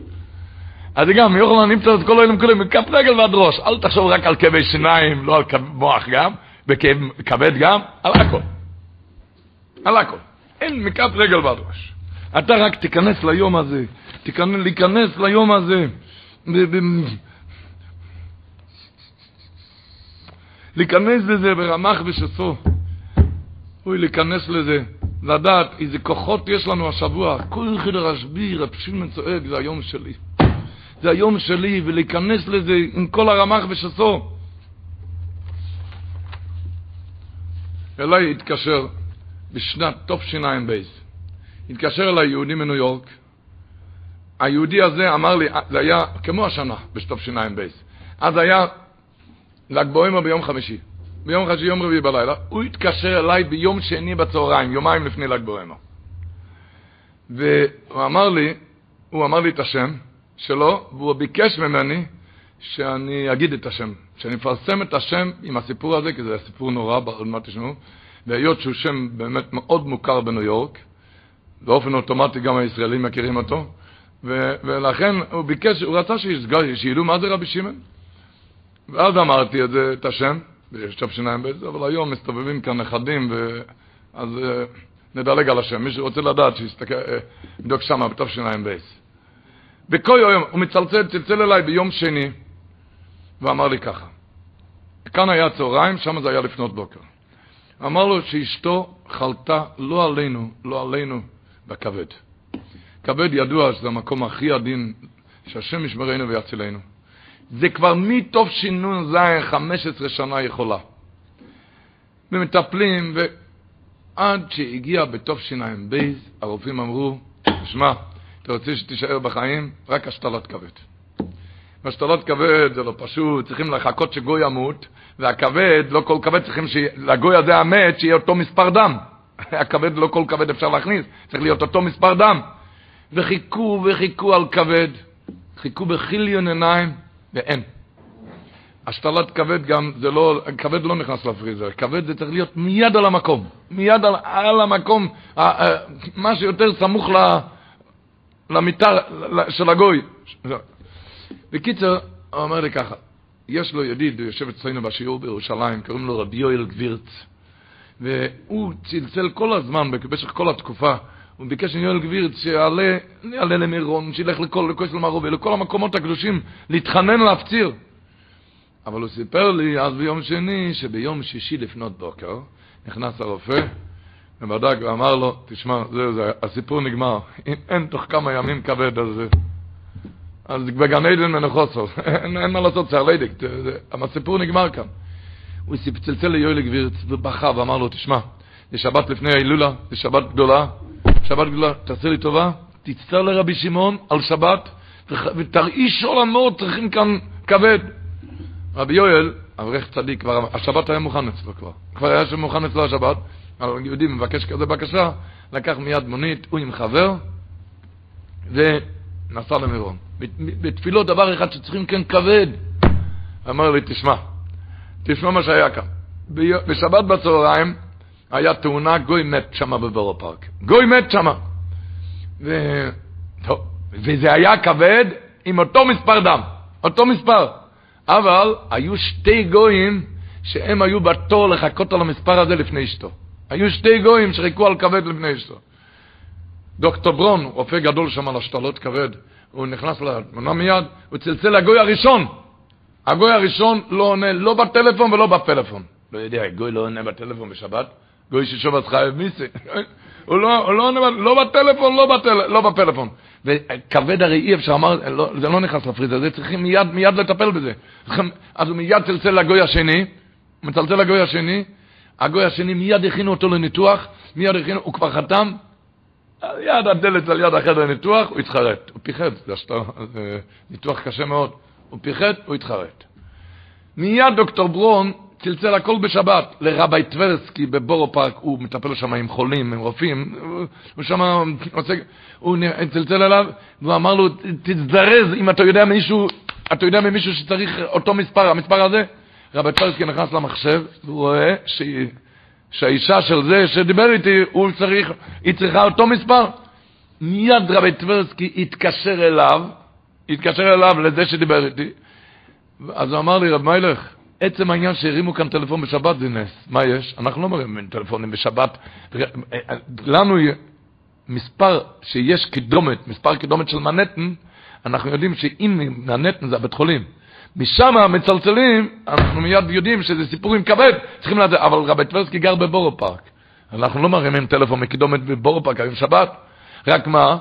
אז גם, יוכל נמצא את כל העולם כולם מכף רגל ועד ראש, אל תחשוב רק על כאבי שיניים, לא על מוח גם, וכבד גם, על הכל. על הכל. אין מכף רגל ועד ראש. אתה רק תיכנס ליום הזה, תיכנס, ליום הזה. להיכנס לזה ברמח ושסו. אוי, להיכנס לזה, לדעת איזה כוחות יש לנו השבוע. כל חדר רשב"י, רב שמעון צועק, זה היום שלי. זה היום שלי, ולהיכנס לזה עם כל הרמ"ח ושסו. אליי התקשר בשנת תשע"ב. התקשר אליי יהודי מניו יורק. היהודי הזה אמר לי, זה היה כמו השנה בתשע"ב. אז היה ל"ג בעומר ביום חמישי. ביום חמישי, יום רביעי בלילה, הוא התקשר אליי ביום שני בצהריים, יומיים לפני ל"ג בעומר. והוא אמר לי, הוא אמר לי את השם שלו, והוא ביקש ממני שאני אגיד את השם, שאני אפרסם את השם עם הסיפור הזה, כי זה סיפור נורא, עוד מעט תשמעו, והיות שהוא שם באמת מאוד מוכר בניו יורק, באופן אוטומטי גם הישראלים מכירים אותו, ולכן הוא ביקש, הוא רצה שידעו מה זה רבי שמעון. ואז אמרתי את זה, את השם, בתשע"ב, אבל היום מסתובבים כאן נכדים, אז אה, נדלג על השם. מי שרוצה לדעת, שיסתכל, אה, יבדוק שם בתשע"ב. בכל יום, הוא מצלצל, צלצל אליי ביום שני, ואמר לי ככה, כאן היה צהריים, שם זה היה לפנות בוקר. אמר לו שאשתו חלתה לא עלינו, לא עלינו, בכבד. כבד ידוע שזה המקום הכי עדין, שהשם ישמרנו ויצילנו. זה כבר זין 15 שנה יכולה. ומטפלים, ועד שהגיע בייז, הרופאים אמרו, שמע, אתה רוצה שתישאר בחיים? רק השתלת כבד. השתלת כבד זה לא פשוט, צריכים לחכות שגוי ימות, והכבד, לא כל כבד צריכים, לגוי הזה המת, שיהיה אותו מספר דם. הכבד, לא כל כבד אפשר להכניס, צריך להיות אותו מספר דם. וחיכו וחיכו על כבד, חיכו בחיליון עיניים, ואין. השתלת כבד גם, זה לא, כבד לא נכנס לפריזר, כבד זה צריך להיות מיד על המקום, מיד על, על המקום, מה שיותר סמוך ל, למיטה של הגוי. בקיצר, הוא אומר לי ככה, יש לו ידיד, הוא יושב אצלנו בשיעור בירושלים, קוראים לו רבי יואל גבירץ, והוא צלצל כל הזמן, במשך כל התקופה, הוא ביקש מיואל גבירץ שיעלה, יעלה למירון, שילך לכל, לכוס למערובי, לכל המקומות הקדושים, להתחנן, להפציר. אבל הוא סיפר לי אז ביום שני, שביום שישי לפנות בוקר, נכנס הרופא, ובדק ואמר לו, תשמע, זהו, זה, הסיפור נגמר. אם אין תוך כמה ימים כבד, אז... אז בגן עדן מנחוסו, אין, אין מה לעשות, זה הלדיק, הסיפור נגמר כאן. הוא צלצל ליואל גבירץ ובכה ואמר לו, תשמע, זה שבת לפני ההילולה, זה שבת גדולה, שבת גדולה, תעשה לי טובה, תצטר לרבי שמעון על שבת, ותרעיש עולמות, צריכים כאן כבד. רבי יואל, אברך צדיק, כבר, השבת היה מוכן אצלו כבר, כבר היה מוכן אצלו השבת, אבל יהודי מבקש כזה בקשה, לקח מיד מונית, הוא עם חבר, ונסע למירון. בתפילות דבר אחד שצריכים כן כבד. אמר לי, תשמע, תשמע מה שהיה כאן. בשבת בצהריים היה תאונה, גוי מת שם בבורו פארק. גוי מת שם. ו... וזה היה כבד עם אותו מספר דם, אותו מספר. אבל היו שתי גויים שהם היו בתור לחכות על המספר הזה לפני אשתו. היו שתי גויים שחיכו על כבד לפני אשתו. דוקטור ברון, רופא גדול שם על השתלות כבד, הוא נכנס לתמונה מיד, הוא צלצל לגוי הראשון. הגוי הראשון לא עונה לא בטלפון ולא בפלאפון. לא יודע, גוי לא עונה בטלפון בשבת, גוי ששובת חייב מיסי. הוא לא, הוא לא לא בטלפון, לא, בטל, לא בפלאפון. וכבד הרי אי אפשר, אמר, לא, זה לא נכנס לפריז זה צריכים מיד, מיד לטפל בזה. אז הוא מיד צלצל לגוי השני, מצלצל לגוי השני, הגוי השני מיד הכינו אותו לניתוח, מיד הכינו, הוא כבר חתם, על יד הדלת, על יד החדר ניתוח, הוא התחרט. הוא פיחד, זה, שטר, זה ניתוח קשה מאוד. הוא פיחד, הוא התחרט. מיד דוקטור ברון צלצל הכל בשבת לרבי טברסקי בבורו פארק, הוא מטפל שם עם חולים, עם רופאים, הוא שם, הוא צלצל אליו, והוא אמר לו, תזדרז אם אתה יודע מישהו, אתה יודע ממישהו שצריך אותו מספר, המספר הזה, רבי טברסקי נכנס למחשב, והוא רואה שהיא... שהאישה של זה שדיבר איתי, הוא צריך, היא צריכה אותו מספר. מיד רבי טברסקי התקשר אליו, התקשר אליו לזה שדיבר איתי, אז הוא אמר לי, רב מיילך, עצם העניין שהרימו כאן טלפון בשבת זה נס. מה יש? אנחנו לא מרימים טלפונים בשבת. לנו מספר שיש קידומת, מספר קידומת של מנהטן, אנחנו יודעים שאם מנהטן זה הבית חולים, משם מצלצלים, אנחנו מיד יודעים שזה סיפור עם כבד, צריכים לדעת, אבל רבי טברסקי גר בבורו פארק. אנחנו לא מרימים טלפון מקידומת בבורו פארק, היום שבת. רק מה,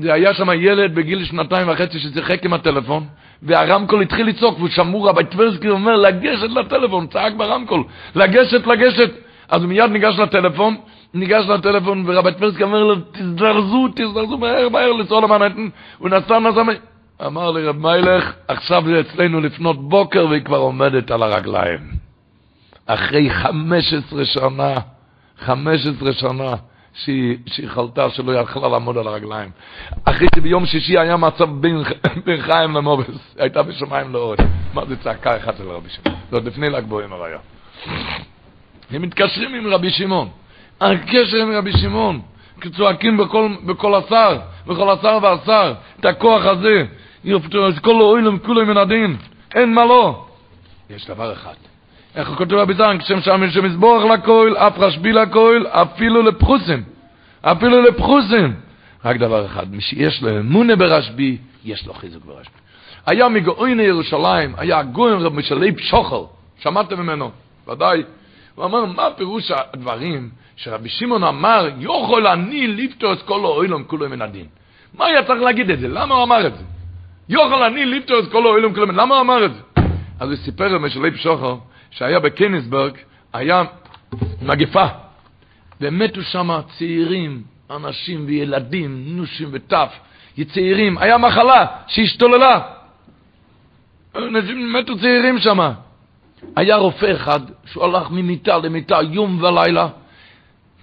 זה היה שם ילד בגיל שנתיים וחצי ששיחק עם הטלפון, והרמקול התחיל לצעוק, והוא שמעו רבי טברסקי אומר, לגשת לטלפון, צעק ברמקול, לגשת, לגשת. אז הוא מיד ניגש לטלפון, ניגש לטלפון, ורבי טברסקי אומר לו, תזדרזו, תזדרזו מהר, מהר לנסוע למנהטן. הוא נסע, נסע, אמר לי רב מיילך, עכשיו זה אצלנו לפנות בוקר והיא כבר עומדת על הרגליים. אחרי 15 שנה, 15 שנה, שהיא, שהיא חלתה שלא יכלה לעמוד על הרגליים. אחרי שביום שישי היה מצב בין, בין חיים למובס, הייתה בשמיים לאורך. מה זה צעקה אחת של רבי שמעון? זאת לפני ל"ג בוימר היה. הם מתקשרים עם רבי שמעון. הקשר עם רבי שמעון, צועקים בכל, בכל השר, בכל השר והשר, את הכוח הזה. יופתו, אז כל האוילם כולם מן הדין, אין מה לא. יש דבר אחד. איך כותב כשם שם יש מזבורך לכויל, אף רשבי לכויל, אפילו לפחוסים. אפילו לפחוסים. רק דבר אחד, מי שיש לו אמונה ברשבי, יש לו חיזוק ברשבי. היה מגאויני ירושלים, היה גויים רב משלי פשוחר, שמעתם ממנו, ודאי. הוא אמר, מה פירוש הדברים שרבי שמעון אמר, יכול אני את כל האוילם כולו מן הדין. מה היה צריך להגיד את זה? למה הוא אמר את זה? יוכל אני ליפטור את כל האוילום כלום, למה הוא אמר את זה? אז הוא סיפר למשלי פשוחר, שהיה בקניסברג, היה מגפה, ומתו שם צעירים, אנשים וילדים, נושים וטף, צעירים, היה מחלה שהשתוללה. אנשים מתו צעירים שם. היה רופא אחד שהוא הלך ממיטה למיטה יום ולילה,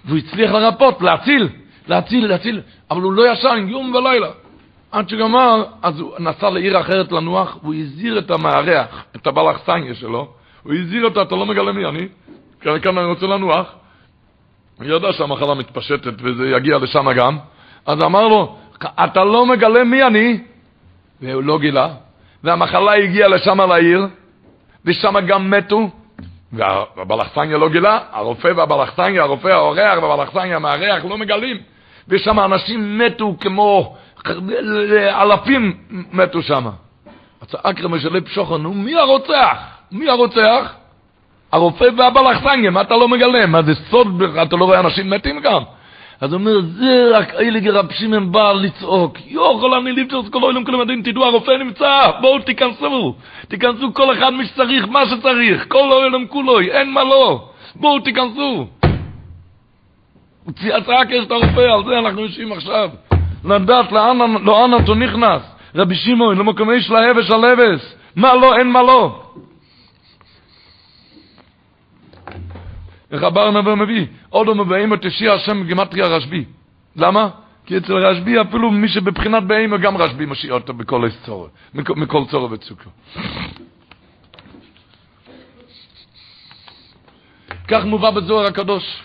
והוא הצליח לרפות, להציל, להציל, להציל, אבל הוא לא ישן יום ולילה. עד שגמר, אז הוא נסע לעיר אחרת לנוח, והוא הזהיר את המארח, את הבעל אכסניה שלו, הוא הזהיר אותו, אתה לא מגלה מי אני, כאן, אני רוצה לנוח. הוא ידע שהמחלה מתפשטת וזה יגיע לשם גם, אז אמר לו, אתה לא מגלה מי אני, והוא לא גילה, והמחלה הגיעה לשם לעיר, ושם גם מתו, והבלחסניה לא גילה, הרופא והבלחסניה, הרופא האורח והבלחסניה המארח לא מגלים, ושם אנשים מתו כמו אלפים מתו שם. צעק רמי שלי פשוחן, נו מי הרוצח? מי הרוצח? הרופא והבלחסניה, מה אתה לא מגלה? מה זה סוד, אתה לא רואה אנשים מתים גם? אז הוא אומר, זה רק אלה גרבשים הם בא לצעוק. יוכל אני ליפטוס כל אוילם כולם הדין, תדעו, הרופא נמצא, בואו תיכנסו. תיכנסו כל אחד מי שצריך, מה שצריך. כל אוילם כולוי, אין מה לא. בואו תיכנסו. צעק יש את הרופא, על זה אנחנו יושבים עכשיו. לדעת לאן אותו נכנס. רבי שמעון, למקומי של האבש על. מה לא, אין מה לא. הבר נבר מביא? עוד מבאים את תשיע השם בגימטריה רשב"י. למה? כי אצל רשב"י אפילו מי שבבחינת בהמה גם רשב"י משיע אותו בכל צורך, מכל צורך וצוקר. כך מובא בזוהר הקדוש.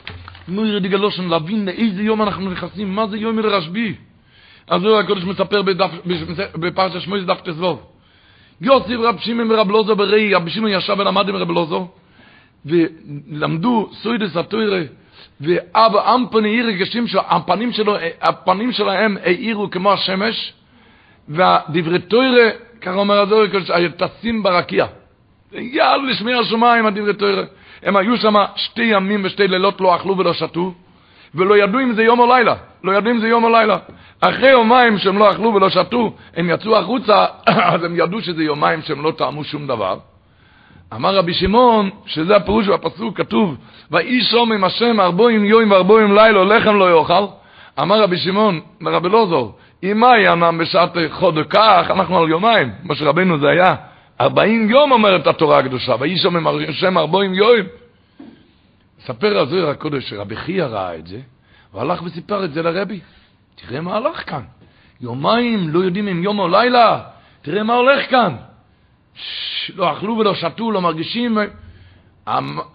נו ירדי גלושן, להבין לאיזה יום אנחנו נכנסים, מה זה יום רשב"י. הזוהר הקדוש מספר בפרשת שמואל דף תזבוב. יוסף רב שמעון ורב לוזו בראי, רב שמעון ישב ולמד עם רב לוזו, ולמדו סוידס התוירה, ואבא אמפני עיר גשים שהפנים שלו, הפנים שלהם האירו כמו השמש, והדברי תוירה, ככה אומר הזוהר טסים ברקיע. יאללה לשמיע השמיים הדברי תוירה. הם היו שם שתי ימים ושתי לילות לא אכלו ולא שתו, ולא ידעו אם זה יום או לילה. לא ידעו אם זה יום או לילה. אחרי יומיים שהם לא אכלו ולא שתו, הם יצאו החוצה, אז הם ידעו שזה יומיים שהם לא טעמו שום דבר. אמר רבי שמעון, שזה הפירוש בפסוק, כתוב, ואיש שום עם השם ארבעים יום וארבעים לילה, לחם לא יאכל. אמר רבי שמעון, רבי לוזור, אם מה ינם בשעת חודו כך, אנחנו על יומיים, מה שרבנו זה היה, ארבעים יום אומרת התורה הקדושה, ואיש שום עם השם ארבעים יום. ספר הזוהר הקודש שרבי חייא ראה את זה, והלך וסיפר את זה לרבי. תראה מה הלך כאן. יומיים לא יודעים אם יום או לילה, תראה מה הולך כאן. לא אכלו ולא שתו, לא מרגישים.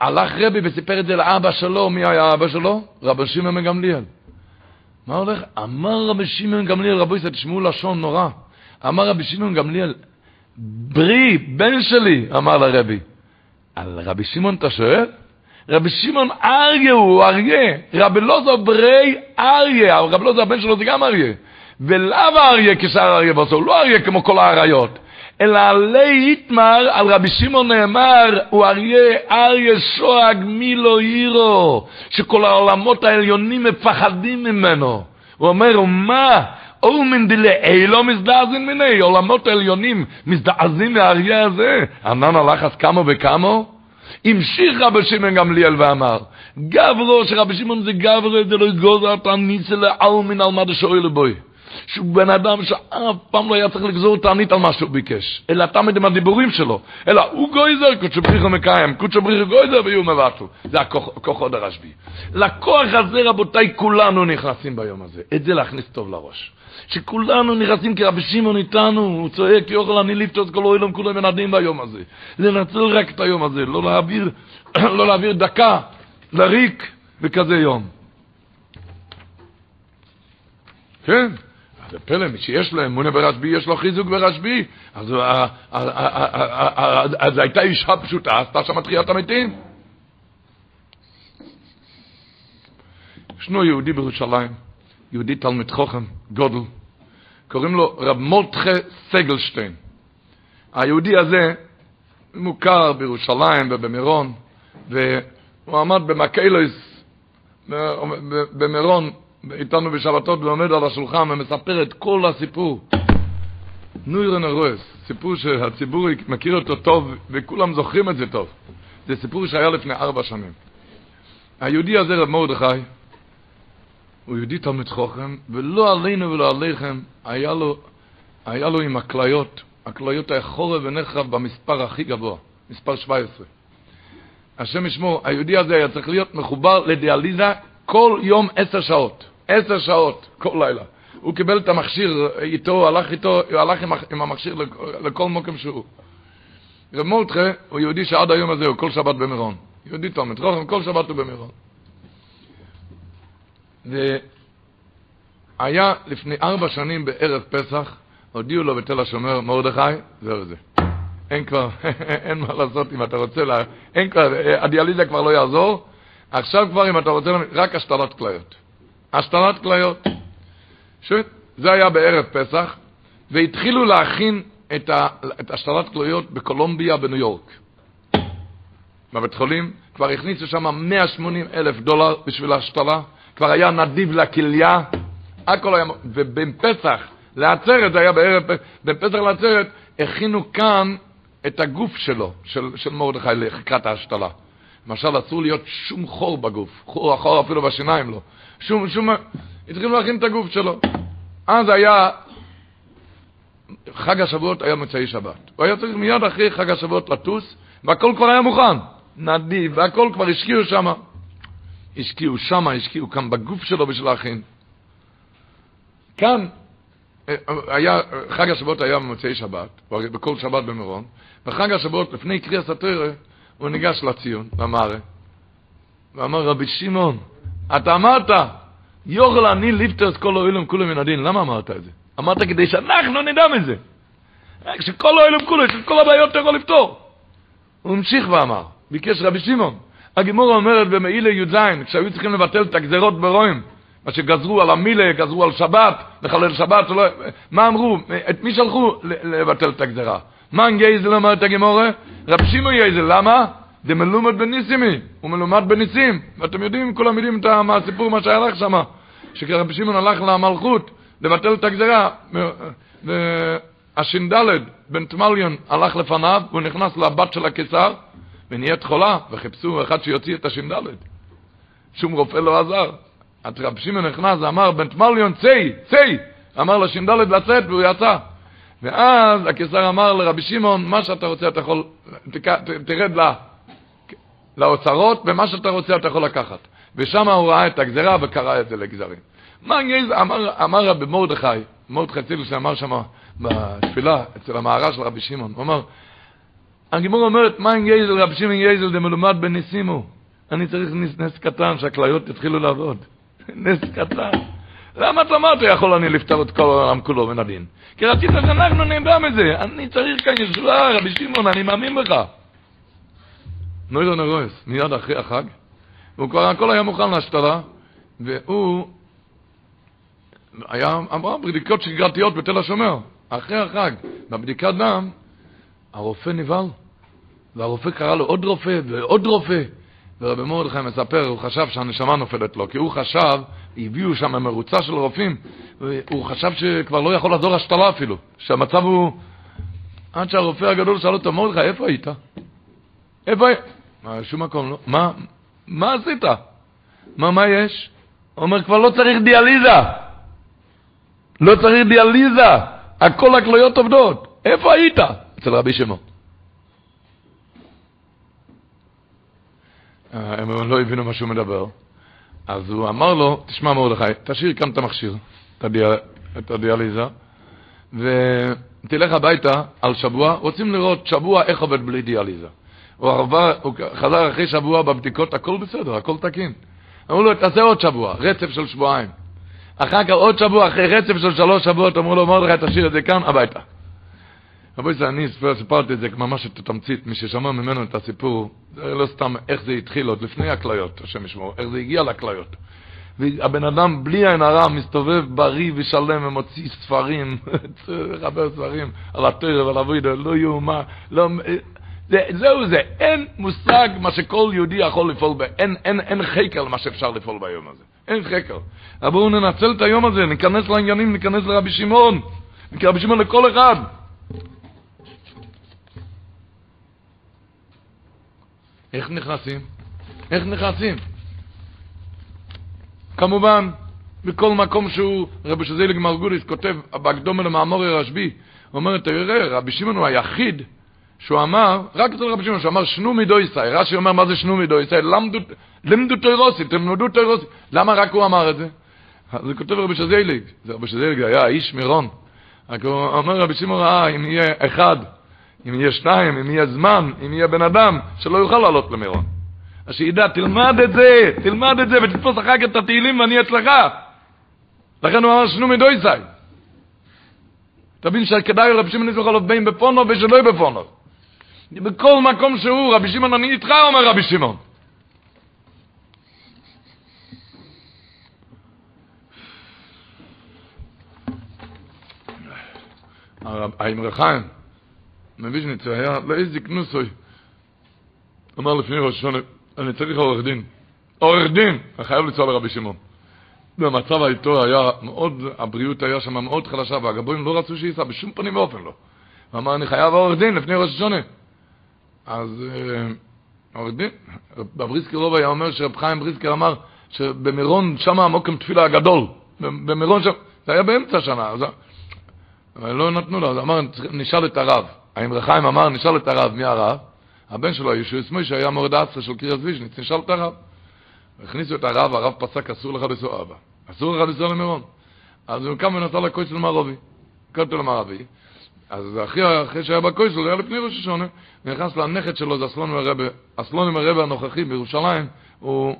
הלך רבי וסיפר את זה לאבא שלו, מי היה אבא שלו? רבי שמעון מגמליאל. מה הולך? אמר רבי שמעון גמליאל, רבו ישראל, תשמעו לשון נורא. אמר רבי שמעון גמליאל, ברי, בן שלי, אמר לרבי. על רבי שמעון אתה שואל? רבי שמעון אריה הוא, אריה. רבי לוזו ברי אריה. רבי לוזו הבן שלו זה גם אריה. ולאו אריה כשאר אריה בסוף, לא אריה כמו כל האריות. אלא עלי איתמר, על רבי שמעון נאמר, הוא אריה, אריה שואג מילו עירו, שכל העולמות העליונים מפחדים ממנו. הוא אומר, ומה? אומן דלעי לא מזדעזין מיני, עולמות העליונים מזדעזים מהאריה הזה. ענן הלחץ כמה וכמה? המשיך רבי שמעון גמליאל ואמר, גברו, שרבי שמעון זה גברו, זה יגוזר את הניסה לאלמין על מה דשואל בוי. שהוא בן אדם שאף פעם לא היה צריך לגזור תענית על מה שהוא ביקש, אלא תמיד עם הדיבורים שלו, אלא הוא גויזר, קודשו בריחו מקיים, קודשו בריחו גויזר ויהיו מבטו. זה הכוח עוד הרשב"י. לכוח הזה, רבותיי, כולנו נכנסים ביום הזה. את זה להכניס טוב לראש. שכולנו נכנסים כי רבי שמעון איתנו, הוא צועק, יוכל אני לפתות כל אוהלם כולם ונדים ביום הזה. לנצל רק את היום הזה, לא להעביר, לא להעביר דקה לריק בכזה יום. כן, זה פלא, מי שיש לו אמונה ברשב"י, יש לו חיזוק ברשב"י. אז, הייתה אישה פשוטה, עשתה שם תחיית המתים. ישנו יהודי בירושלים, יהודי תלמיד חוכם, גודל, קוראים לו רב מולטחה סגלשטיין. היהודי הזה מוכר בירושלים ובמירון, והוא עמד במקהילוס במירון איתנו בשבתות ועומד על השולחן ומספר את כל הסיפור. נוירן הרועס, סיפור שהציבור מכיר אותו טוב וכולם זוכרים את זה טוב. זה סיפור שהיה לפני ארבע שנים. היהודי הזה, רב מרדכי, הוא יהודי תלמיד חוכם, ולא עלינו ולא עליכם, היה לו, היה לו עם הכליות, הכליות היה חורב ונחרב במספר הכי גבוה, מספר 17. השם ישמור, היהודי הזה היה צריך להיות מחובר לדיאליזה כל יום עשר שעות. עשר שעות, כל לילה. הוא קיבל את המכשיר איתו, הלך איתו, הוא הלך עם, עם המכשיר לכל מקום שהוא. רב מורדכה הוא יהודי שעד היום הזה הוא כל שבת במירון. יהודי תלמיד חוכם, כל שבת הוא במירון. והיה לפני ארבע שנים בערב פסח, הודיעו לו בתל השומר, מרדכי, זהו זה. אין כבר, אין מה לעשות אם אתה רוצה, לה, אין כבר, הדיאליזה כבר לא יעזור, עכשיו כבר אם אתה רוצה, רק השתלת כליות. השתלת כליות. שוט, זה היה בערב פסח, והתחילו להכין את, ה, את השתלת כליות בקולומביה בניו יורק. בבית חולים, כבר הכניסו שם 180 אלף דולר בשביל ההשתלה, כבר היה נדיב לכליה, הכל היה, ובין פסח לעצרת, זה היה בערב, בין פסח לעצרת, הכינו כאן את הגוף שלו, של, של מרדכי לקראת ההשתלה. למשל, אסור להיות שום חור בגוף, חור, חור אפילו בשיניים לא. שום, שום, התחילו להכין את הגוף שלו. אז היה, חג השבועות היה מוצאי שבת. הוא היה צריך מיד אחרי חג השבועות לטוס, והכל כבר היה מוכן. נדיב, והכל כבר השקיעו שם. השקיעו שם, השקיעו כאן בגוף שלו בשביל להכין. כאן היה, חג השבועות היה במוצאי שבת, בכל שבת במירון, בחג השבועות, לפני קריאה סתירה, הוא ניגש לציון, למערה, ואמר, רבי שמעון, אתה אמרת, יוכל אני ליפטרס כל אוהלם כולו מן הדין, למה אמרת את זה? אמרת כדי שאנחנו נדע מזה. שכל אוהלם כולו, שכל הבעיות אתה יכול לפתור. הוא המשיך ואמר, ביקש רבי שמעון, הגימורה אומרת במעילה י"ז, כשהיו צריכים לבטל את הגזרות ברואים, מה שגזרו על המילה, גזרו על שבת, לחלל שבת, שלא, מה אמרו? את מי שלחו לבטל את הגזרה? מן גייזל אומרת הגמורה? רב שמעון גייזל, למה? זה מלומד בניסימי, הוא מלומד בניסים, ואתם יודעים, כולם יודעים את הסיפור, מה שהיה לך שם, שרב שמעון הלך למלכות לבטל את הגזרה, והש"ד, בן תמליון, הלך לפניו, והוא נכנס לבת של הקיסר, ונהיית חולה, וחיפשו אחד שיוציא את הש"ד. שום רופא לא עזר. אז רב שמעון נכנס ואמר, בן תמליון, צאי, צאי! אמר לש"ד לצאת, והוא יצא. ואז הקיסר אמר לרבי שמעון, מה שאתה רוצה אתה יכול, תרד לה, לאוצרות, ומה שאתה רוצה אתה יכול לקחת. ושם הוא ראה את הגזרה וקרא את זה לגזרים. מה אמר, אמר רבי מרדכי, מרדכי צילוס אמר שם בתפילה, אצל המערה של רבי שמעון, הוא אמר, הגימור אומרת, מה עם יזל, רבי שמעון יזל, זה מלומד בניסימו. אני צריך נס, נס קטן, שהכליות יתחילו לעבוד. נס קטן. למה אתה אמרת יכול אני לפתור את כל העולם כולו מן הדין? כי רצית שאנחנו נדע מזה. אני צריך כאן ישועה, רבי שמעון, אני מאמין בך. נוירו נרויס, מיד אחרי החג, והוא כבר הכל היה מוכן להשתלה, והוא היה, אמר בדיקות שגרתיות בתל השומר, אחרי החג, בבדיקת דם, הרופא נבהל, והרופא קרא לו עוד רופא ועוד רופא, ורבי מרדכי מספר, הוא חשב שהנשמה נופלת לו, כי הוא חשב, הביאו שם מרוצה של רופאים, הוא חשב שכבר לא יכול לעזור השתלה אפילו, שהמצב הוא... עד שהרופא הגדול שאל אותו, מרדכי, איפה היית? איפה היית? מה, שום מקום לא. מה, מה עשית? מה, מה יש? הוא אומר, כבר לא צריך דיאליזה. לא צריך דיאליזה. הכל הכליות עובדות. איפה היית? אצל רבי שמעון. אה, הם לא הבינו מה שהוא מדבר. אז הוא אמר לו, תשמע מרדכי, תשאיר כאן את המכשיר, את, הדיאל, את הדיאליזה, ותלך הביתה על שבוע, רוצים לראות שבוע איך עובד בלי דיאליזה. הוא, עבר, הוא חזר אחרי שבוע בבדיקות, הכל בסדר, הכל תקין. אמרו לו, תעשה עוד שבוע, רצף של שבועיים. אחר כך עוד שבוע, אחרי רצף של שלוש שבועות, אמרו לו, מרדכי, תשאיר את זה כאן, הביתה. רבי זה אני סיפרתי את זה ממש את התמצית, מי ששמע ממנו את הסיפור, זה לא סתם איך זה התחיל עוד לפני הכליות, השם ישמור, איך זה הגיע לכליות. והבן אדם בלי עין הרע מסתובב בריא ושלם ומוציא ספרים, חבר ספרים על התרא ועל אבוידו, לא יאומה, לא... זה, זהו זה, אין מושג מה שכל יהודי יכול לפעול, ב, אין, אין, אין חקר למה שאפשר לפעול ביום הזה, אין חקר. אבל בואו ננצל את היום הזה, ניכנס לעניינים, ניכנס לרבי שמעון, רבי שמעון לכל אחד. איך נכנסים? איך נכנסים? כמובן, בכל מקום שהוא, רבי שזיליג מרגוליס כותב, בהקדומה למאמור הרשב"י, הוא אומר, תראה, רבי שמעון הוא היחיד שהוא אמר, רק אצל רבי שמעון, שהוא אמר שנו מידו ישראל, רש"י אומר, מה זה שנו מידו ישראל? למדו תוירוסי, תלמדו תוירוסי. למה רק הוא אמר את זה? זה כותב רבי שזיליג, זה רבי שזיליג היה איש מירון. רק הוא אומר, רבי שמעון ראה, אם יהיה אחד, אם יהיה שניים, אם יהיה זמן, אם יהיה בן אדם, שלא יוכל לעלות למירון. אז שידע, תלמד את זה, תלמד את זה, ותתפוס אחר כך את התהילים ואני אצלך. לכן הוא אמר, שנו מדוי זי. תבין שכדאי רב שמעון יזרח עליו בין בפונו ושלא בפונו. בכל מקום שהוא, רבי שמעון, אני איתך, אומר רבי שמעון. האמר חיים, מוויז'ניץ, היה לאיזה כנוסוי, אמר לפני ראש השונה, אני צריך עורך דין. עורך דין! אני חייב לנסוע לרבי שמעון. במצב האיתו היה מאוד, הבריאות היה שם מאוד חלשה, והגבוהים לא רצו שייסע, בשום פנים ואופן לא. הוא אמר, אני חייב עורך דין לפני ראש השונה. אז רב בריסקר רוב היה אומר שרב חיים בריסקר אמר שבמירון שם המוקם תפילה הגדול. במירון שם, זה היה באמצע השנה, אז אבל לא נתנו לו, אז אמר, נשאל את הרב. האמר חיים אמר, נשאל את הרב, מי הרב? הבן שלו, ישוע סמוי, שהיה מורד אצה של קריאס ויז'ניץ, נשאל את הרב. הכניסו את הרב, הרב פסק, אסור לך לנסוע אבא. אסור לך לנסוע למירון. אז הוא קם ונסע לכויסל מערבי. כותל מערבי. אז אחרי, אחרי שהיה בכויסל, היה לפני ראש השונה, נכנס לנכד שלו, זה אסלון הרבי, אסלון הרבי הנוכחי בירושלים, הוא,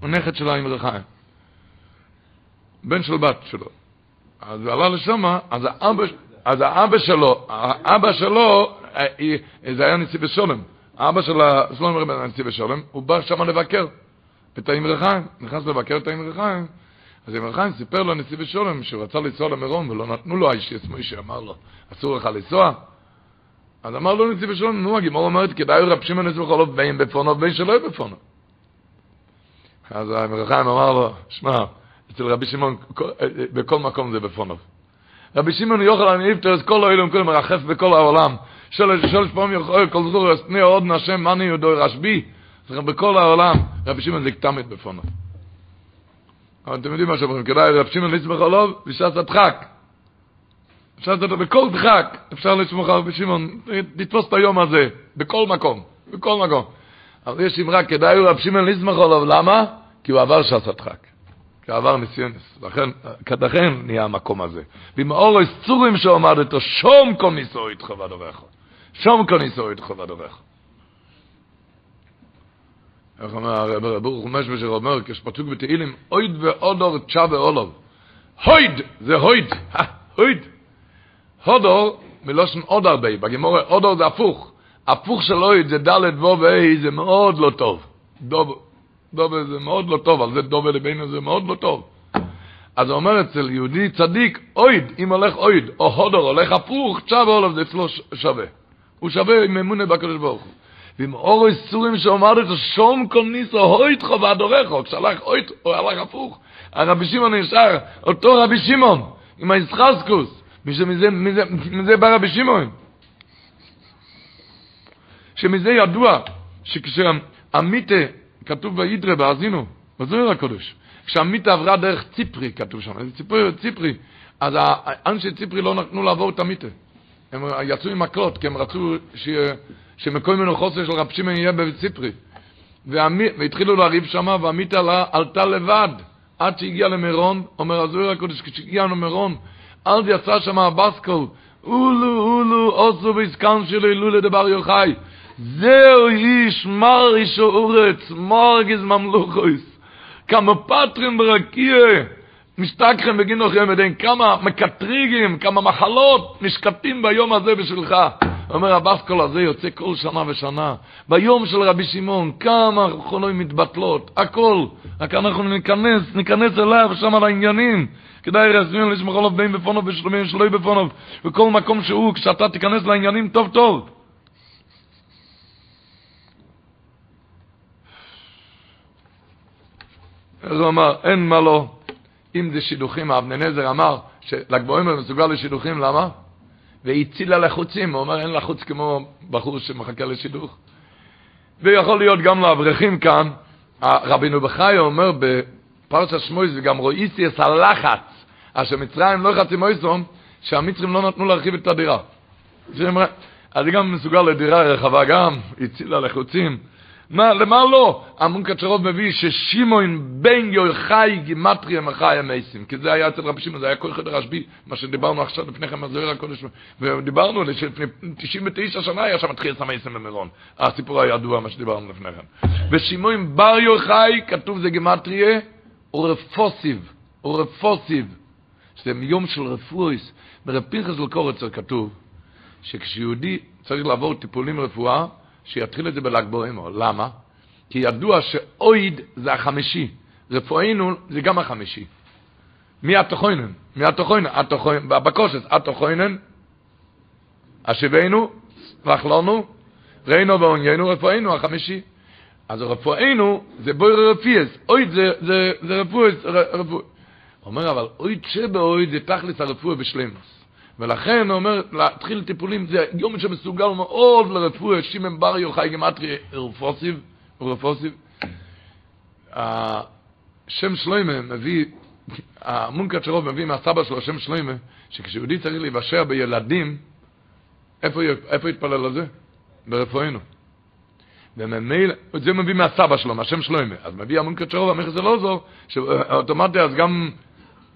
הוא נכד של האמר חיים. בן של בת שלו. אז הוא עלה לשם, אז האבא, אז האבא שלו, האבא שלו, אה, זה היה נשיא בשולם. האבא של שלום רבי הנשיא בשולם, הוא בא שם לבקר את האמר חיים, נכנס לבקר את האמר חיים. אז אמר חיים סיפר לו נשיא בשולם שהוא רצה לנסוע למירון ולא נתנו לו האיש עצמו שאמר לו, אסור לך לנסוע. אז אמר לו נשיא בשולם, נו, הגימור אומרת, כדאי רב שמעון נשיא בחולוב בין בפונו בין שלא בפונו. אז האמר חיים אמר לו, שמע, אצל רבי שמעון, בכל מקום זה בפונוב. רבי שמעון יוכל איפטר את כל האילום, כל מרחף בכל העולם. שלוש פעמים יכול כל זור אסני עוד נשם מני יודו רשבי. בכל העולם, רבי שמעון זה כתמת בפונוב. אבל אתם יודעים מה שאומרים, כדאי רבי שמעון לסמך עליו, ושעת הדחק. אפשר לתת בכל דחק, אפשר לסמוך על רבי שמעון, לתפוס את היום הזה, בכל מקום, בכל מקום. אבל יש אמרה, כדאי רבי שמעון לסמך עליו, למה? כי הוא עבר שעת הדחק. כעבר ניסיונס, לכן, כדכן נהיה המקום הזה. במאור צורים שעומד איתו, שום כל ניסו איתך ודובך. שום כל ניסו איתך ודובך. איך אומר הרב ברוך חומש בשר אומר, כשפתוק בתהילים, אויד ואודור תשע ואולוב. הויד, זה הויד, הויד. הודור, מלושן עוד הרבה, בגימורה אודור זה הפוך. הפוך של אויד זה ד' וו וה' זה מאוד לא טוב. דוב, דובה זה מאוד לא טוב, על זה דובה לבינו זה מאוד לא טוב. אז הוא אומר אצל יהודי צדיק, אויד, אם הולך אויד, או הודור הולך הפוך, תשע ואולף זה אצלו שווה. הוא שווה עם אמונה בקדוש ברוך הוא. ועם אור איסורים שאומר את שום כל ניסו, הויד חובה דורך, כשהלך אויד, הוא הלך הפוך. הרבי שמעון נשאר, אותו רבי שמעון, עם הישחסקוס, מזה, מזה, מזה בא רבי שמעון. שמזה ידוע, שכשהמיתה כתוב בידרה, באזינו, בזוהר הקודש. כשהמיתה עברה דרך ציפרי, כתוב שם, ציפרי, ציפרי, אז אנשי ציפרי לא נתנו לעבור את המיתה. הם יצאו עם מקלות, כי הם רצו ש... שמקום מנוחוסה של רב שמעון יהיה בציפרי. והמי... והתחילו לריב שם, והמיתה עלה, עלתה לבד, עד שהגיעה למירון, אומר הזוהר הקודש, כשהגיעה למירון, אז יצא שם הבסקול, אולו, אולו, עושו והזכן שלו, אילו לדבר יוחאי. זהו איש מר איש אורץ, מר גז ממלוכויס. כמה פטרים ברקיע, משתכחם בגין נוחים ידעים, כמה מקטריגים, כמה מחלות נשקטים ביום הזה בשבילך. אומר הבסקול הזה יוצא כל שנה ושנה. ביום של רבי שמעון, כמה חולוי מתבטלות, הכל. רק אנחנו ניכנס, ניכנס אליו שם על העניינים. כדאי רסמים לשמח עליו בין בפונוב ושלומים שלוי בפונוב. בכל מקום שהוא, כשאתה תיכנס לעניינים טוב טוב. אז הוא אמר, אין מה לא, אם זה שידוכים, אבני נזר אמר הוא מסוגל לשידוכים, למה? והצילה לחוצים, הוא אומר, אין לחוץ כמו בחור שמחכה לשידוך. ויכול להיות גם לאברכים כאן, רבינו בחי אומר בפרשת שמואל, וגם רואיסי את הלחץ, אשר מצרים לא חצי מויסום, שהמצרים לא נתנו להרחיב את הדירה. אז היא גם מסוגל לדירה רחבה גם, הצילה לחוצים. מה, למה לא? אמון קצ'רוב מביא ששימון בן יוחאי גימטריה מחי המייסים, כי זה היה אצל רבי שמעון, זה היה כל חדר רשב"י, מה שדיברנו עכשיו לפני כן, הזוהר הקודש, ודיברנו שלפני 99 שנה היה שם תחייה המייסים במירון, הסיפור הידוע, מה שדיברנו לפני כן. ושימון בר יוחאי, כתוב זה גימטריה, אורפוסיב, אורפוסיב, שזה יום של רפואיס, ברב פנחס לקורצר כתוב, שכשיהודי צריך לעבור טיפולים רפואה, שיתחיל את זה בל"ג בעומר. למה? כי ידוע שאויד זה החמישי, רפואינו זה גם החמישי. מי התוכוינן? מי התוכוינן? התוכוינן, בקושס, התוכוינן, השיבנו, ואכלנו, ראינו ועוניינו, רפואינו החמישי. אז רפואינו זה בויר רפיאס, אויד זה, זה, זה רפואס, רפואס. אומר, אבל אויד שבאויד זה תכלס הרפואה בשלמוס. ולכן הוא אומר, להתחיל טיפולים, זה יום שמסוגל מאוד לרפואה, שימן בר יוחאי גמטרי רפוסיב, רפוסיב. השם שלוימה מביא, המונקת שרוב מביא מהסבא שלו, השם שלוימה, שכשיהודי צריך להיוושע בילדים, איפה, איפה יתפלל על זה? ברפואינו. וממילא, זה מביא מהסבא שלו, מהשם שלוימה. אז מביא המונקת שרוב, המכר זה לא שאוטומטי אז גם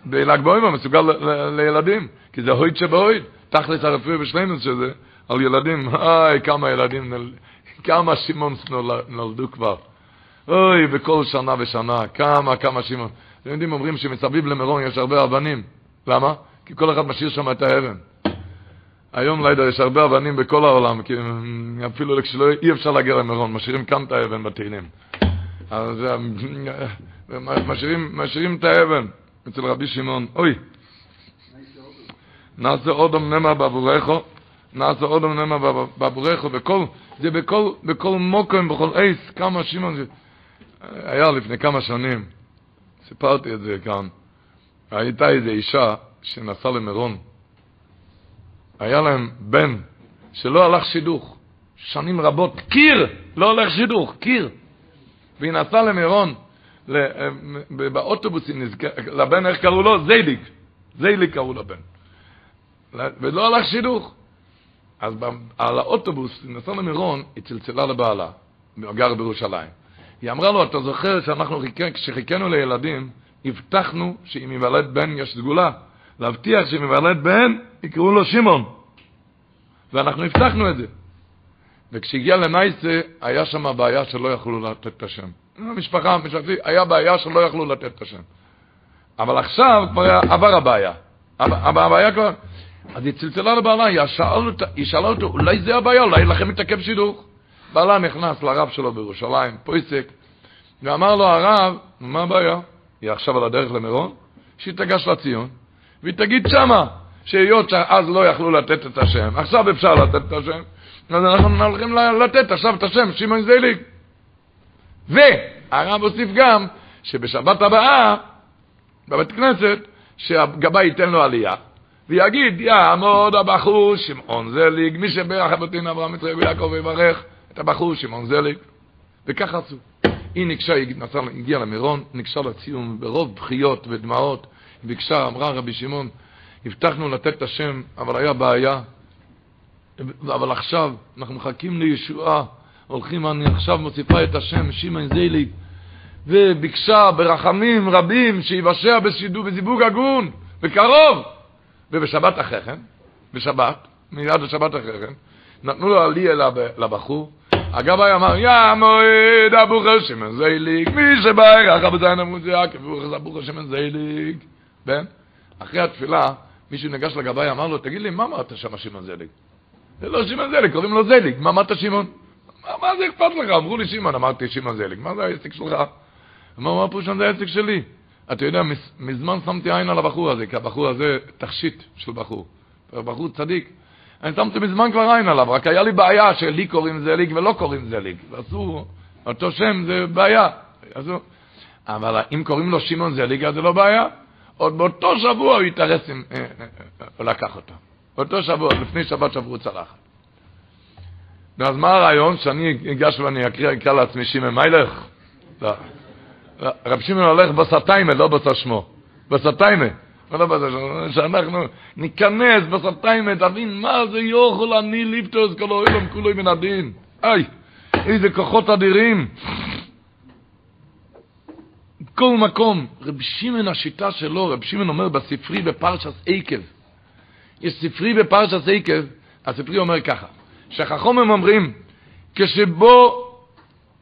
בל"ג בעומר מסוגל לילדים, כי זה הויד שבהויד, תכלס הרפואי בשלמוס שזה, על ילדים, אוי, כמה ילדים, כמה שימונס נולדו כבר. אוי, בכל שנה ושנה, כמה, כמה שימון. אתם יודעים, אומרים שמסביב למירון יש הרבה אבנים. למה? כי כל אחד משאיר שם את האבן. היום, יודע, יש הרבה אבנים בכל העולם, כי אפילו כשלא אי אפשר להגיע למירון, משאירים כאן את האבן בתהילים. אז משאירים, משאירים את האבן. אצל רבי שמעון, אוי, נעשה אודם נמה בעבורךו, נעשה אודם נמה בעבורךו, בכל, זה בכל, בכל מוקם, בכל עץ, כמה שמעון, היה לפני כמה שנים, סיפרתי את זה כאן, הייתה איזו אישה שנסעה למירון, היה להם בן שלא הלך שידוך, שנים רבות, קיר, לא הולך שידוך, קיר, והיא נסעה למירון, באוטובוסים, לבן איך קראו לו? זייליק. זייליק קראו לבן. ולא הלך שידוך. אז על האוטובוס, נסע למירון, היא צלצלה לבעלה, גר בירושלים. היא אמרה לו, אתה זוכר שאנחנו, כשחיכינו לילדים, הבטחנו שאם יוולד בן יש סגולה. להבטיח שאם יוולד בן, יקראו לו שמעון. ואנחנו הבטחנו את זה. וכשהגיע לנייסה, היה שם בעיה שלא יכלו לתת את השם. המשפחה, משפחתי, היה בעיה שלא יכלו לתת את השם. אבל עכשיו כבר עבר הבעיה. אבל הבעיה כבר... אז היא צלצלה לבעלה, היא שאלה אותו, אולי זה הבעיה, אולי לכם מתעכב שידוך. בעלה נכנס לרב שלו בירושלים, פויסק, ואמר לו הרב, מה הבעיה? היא עכשיו על הדרך למירון, שהיא תגש לציון, והיא תגיד שמה, שהיות שאז לא יכלו לתת את השם, עכשיו אפשר לתת את השם, אז אנחנו הולכים לתת עכשיו את השם, שמעון זליג. והרב הוסיף גם שבשבת הבאה, בבית כנסת, שהגבאי ייתן לו עלייה, ויגיד, יעמוד הבחור שמעון זליג, מי שברך אבותינו אברהם יצחק ויעקב ויברך את הבחור שמעון זליג. וככה עשו. היא ניגשה, היא הגיעה למירון, ניגשה לציון ברוב בכיות ודמעות, היא ביקשה, אמרה רבי שמעון, הבטחנו לתת את השם, אבל היה בעיה, אבל עכשיו אנחנו מחכים לישועה, הולכים, אני עכשיו מוסיפה את השם שמעון זליג, וביקשה ברחמים רבים שיבשע בשידור, בזיווג הגון, בקרוב. ובשבת אחרי כן, בשבת, מיד בשבת אחרי כן, נתנו לו עלי לבחור, הגבאי אמר, יא מועד אבוכר שמן זייליג, מי שבא ירח בזין המוזיאק, ואבוכר אבוכר שמן זייליג. בן, אחרי התפילה, מישהו ניגש לגבאי, אמר לו, תגיד לי, מה אמרת שם שמעון זליג? זה לא שמעון זליג, קוראים לו זליג, מה אמרת שמעון? מה זה אכפת לך? אמרו לי שמעון, אמרתי שמעון זליג, מה זה העסק שלך? אמר, מה פירוש זה העסק שלי? אתה יודע, מזמן שמתי עין על הבחור הזה, כי הבחור הזה תכשיט של בחור. בחור צדיק. אני שמתי מזמן כבר עין עליו, רק היה לי בעיה שלי קוראים זליג ולא קוראים זליג. ועשו, אותו שם זה בעיה. עשו. אבל אם קוראים לו שמעון זליג, אז זה לא בעיה. עוד באותו שבוע הוא התארס עם... אה, אה, אה, הוא לקח אותו. באותו שבוע, לפני שבת שברו צלחת. ואז מה הרעיון? שאני אגש ואני אקריא, אקרא לעצמי שמעון מיילך? לא. רב שמעון הולך בסטיימה, לא בסר שמו. בסטיימה. לא. שאנחנו ניכנס בסטיימה, תבין מה זה יוכל אני ליפטוס כל העולם כולו מן הדין. איי, איזה כוחות אדירים. כל מקום. רב שמעון השיטה שלו, רב שמעון אומר בספרי בפרשס עקב. יש ספרי בפרשס עקב, הספרי אומר ככה, שהחכומים אומרים, כשבו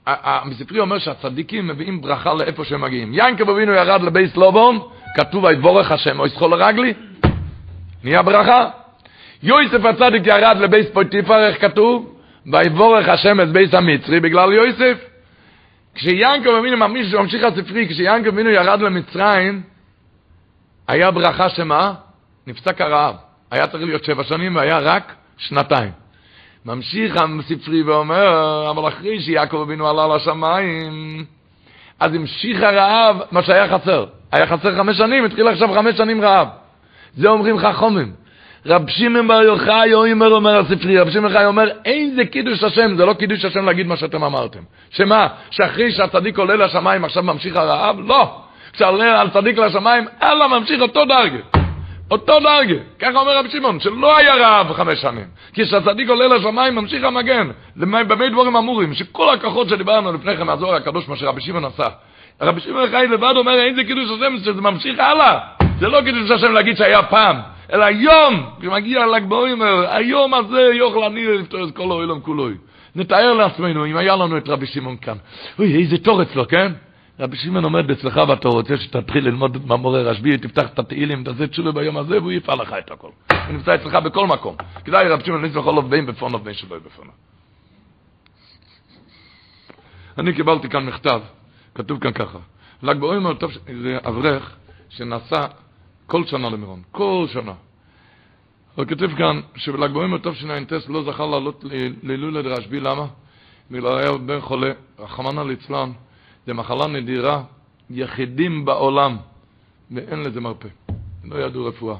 המספרי אומר שהצדיקים מביאים ברכה לאיפה שהם מגיעים. ינקב אבינו ירד לבייס לובון, כתוב ויתבורך השם או יסחול לרגלי, נהיה ברכה. יוסף הצדיק ירד לבייס פוטיפר, איך כתוב? ויבורך השם את בייס המצרי בגלל יוסף. כשיענקב אבינו ממשיך, ממשיך הספרי, כשיענקב אבינו ירד למצרים, היה ברכה שמה? נפסק הרעב. היה צריך להיות שבע שנים והיה רק שנתיים. ממשיך הספרי ואומר, אבל אחרי שיעקב אבינו עלה לשמיים, אז המשיך הרעב, מה שהיה חסר. היה חסר חמש שנים, התחיל עכשיו חמש שנים רעב. זה אומרים חכומים. רב שמעון בר יוחאי אומר, אומר הספרי, רב שמעון בר אומר, אין זה קידוש השם, זה לא קידוש השם להגיד מה שאתם אמרתם. שמה, שאחרי שהצדיק עולה לשמיים עכשיו ממשיך הרעב? לא. כשעולה על צדיק לשמיים, אלא ממשיך אותו דרגה. אותו דרגה. ככה אומר רב שמעון, שלא היה רעב חמש שנים. כי כשהצדיק עולה לשמיים ממשיך המגן. במה דבורים אמורים, שכל הכוחות שדיברנו לפני כן מהזוהר הקדוש, מה שרבי שמעון עשה. רבי שמעון חי לבד אומר, אין זה קידוש השם, שזה ממשיך הלאה. זה לא קידוש השם להגיד שהיה פעם. אלא היום, כשמגיע ל"ג בעומר, היום הזה יוכל אני לפתור את כל העולם כולו. נתאר לעצמנו, אם היה לנו את רבי שמעון כאן. אוי, איזה תור אצלו, כן? רבי שמעון עומד אצלך ואתה רוצה שתתחיל ללמוד מהמורה רשב"י, תפתח את התהילים, תעשה תשובה ביום הזה והוא יפעל לך את הכל. הוא נמצא אצלך בכל מקום. כדאי רבי שמעון נצטרך בכל בין בפונו בין שלא בפונו. אני קיבלתי כאן מכתב, כתוב כאן ככה, ל"ג בעומר, זה אברך שנסע כל שנה למירון, כל שנה. הוא כותב כאן שבל"ג בעומר תשע"ט לא זכה לעלות להילולה דרשב"י, למה? בגלל היה בן חולה, רחמנא ליצלן, זה מחלה נדירה, יחידים בעולם, ואין לזה מרפא. לא ידעו רפואה.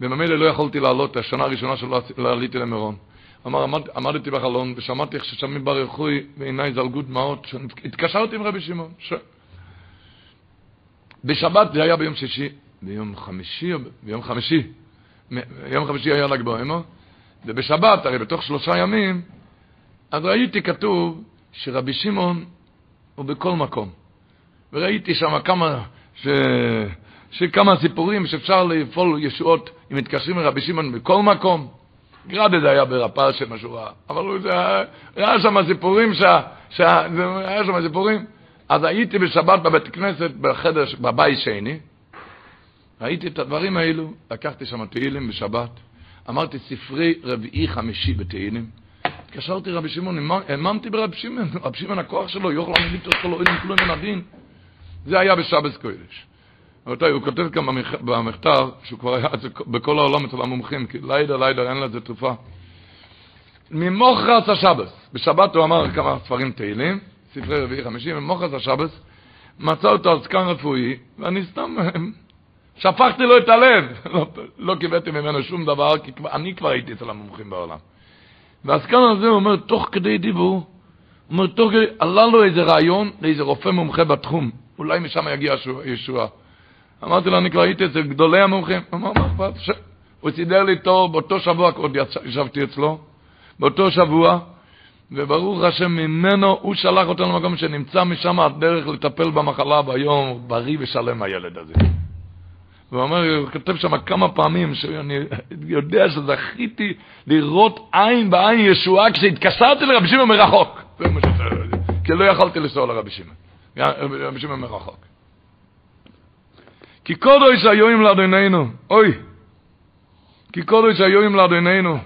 וממילא לא יכולתי לעלות, השנה הראשונה שלא עליתי למירון. אמר, עמד, עמדתי בחלון ושמעתי איך ששמים ברכוי ועיניי זלגו דמעות, התקשרתי עם רבי שמעון. ש... בשבת זה היה ביום שישי, ביום חמישי, ביום חמישי, יום חמישי היה ל"ג בעומר, ובשבת, הרי בתוך שלושה ימים, אז ראיתי כתוב שרבי שמעון הוא בכל מקום. וראיתי שם כמה, ש... שכמה סיפורים שאפשר לפעול ישועות אם מתקשרים לרבי שמעון בכל מקום. גרדה זה היה ברפ"ר של משורה, אבל הוא זה, היה שם סיפורים, ש... ש... היה שם סיפורים. אז הייתי בשבת בבית כנסת, בחדר, בבית שני, ראיתי את הדברים האלו, לקחתי שם תהילים בשבת, אמרתי ספרי רביעי חמישי בתהילים, התקשרתי רבי שמעון, האמנתי ברבי שמעון, רבי שמעון הכוח שלו, יוכל אני ליטר כל אוהלים כלום מן הדין. זה היה בשבס קודש. רבותיי, הוא כותב כאן במכתב, שהוא כבר היה בכל העולם אצל המומחים, כי לילה לילה אין לזה תרופה. ממוחרס השבס, בשבת הוא אמר כמה ספרים תהילים, ספרי רביעי חמישי, ממוחרס השבס, מצא אותו על סקן רפואי, ואני סתם שפכתי לו את הלב. לא, לא קיבלתי ממנו שום דבר, כי אני כבר הייתי אצל המומחים בעולם. ואז כאן הזה הוא אומר, תוך כדי דיבור, הוא אומר, תוך כדי, עלה לו איזה רעיון לאיזה רופא מומחה בתחום, אולי משם יגיע ישועה. אמרתי לו, אני כבר הייתי אצל גדולי המומחים. אמר, מה אכפת? הוא סידר לי תור, באותו שבוע עוד ישבתי אצלו, באותו שבוע, וברוך השם ממנו, הוא שלח אותנו למקום שנמצא משם הדרך לטפל במחלה ביום, בריא ושלם הילד הזה. והוא אומר, הוא כותב שם כמה פעמים, שאני יודע שזכיתי לראות עין בעין ישועה כשהתקשרתי לרבי שמעון מרחוק. כי לא יכולתי לנסוע לרבי שמעון. רבי שמעון מרחוק. כי קודש היום לאדוננו, אוי, כי קודש היום לאדוננו.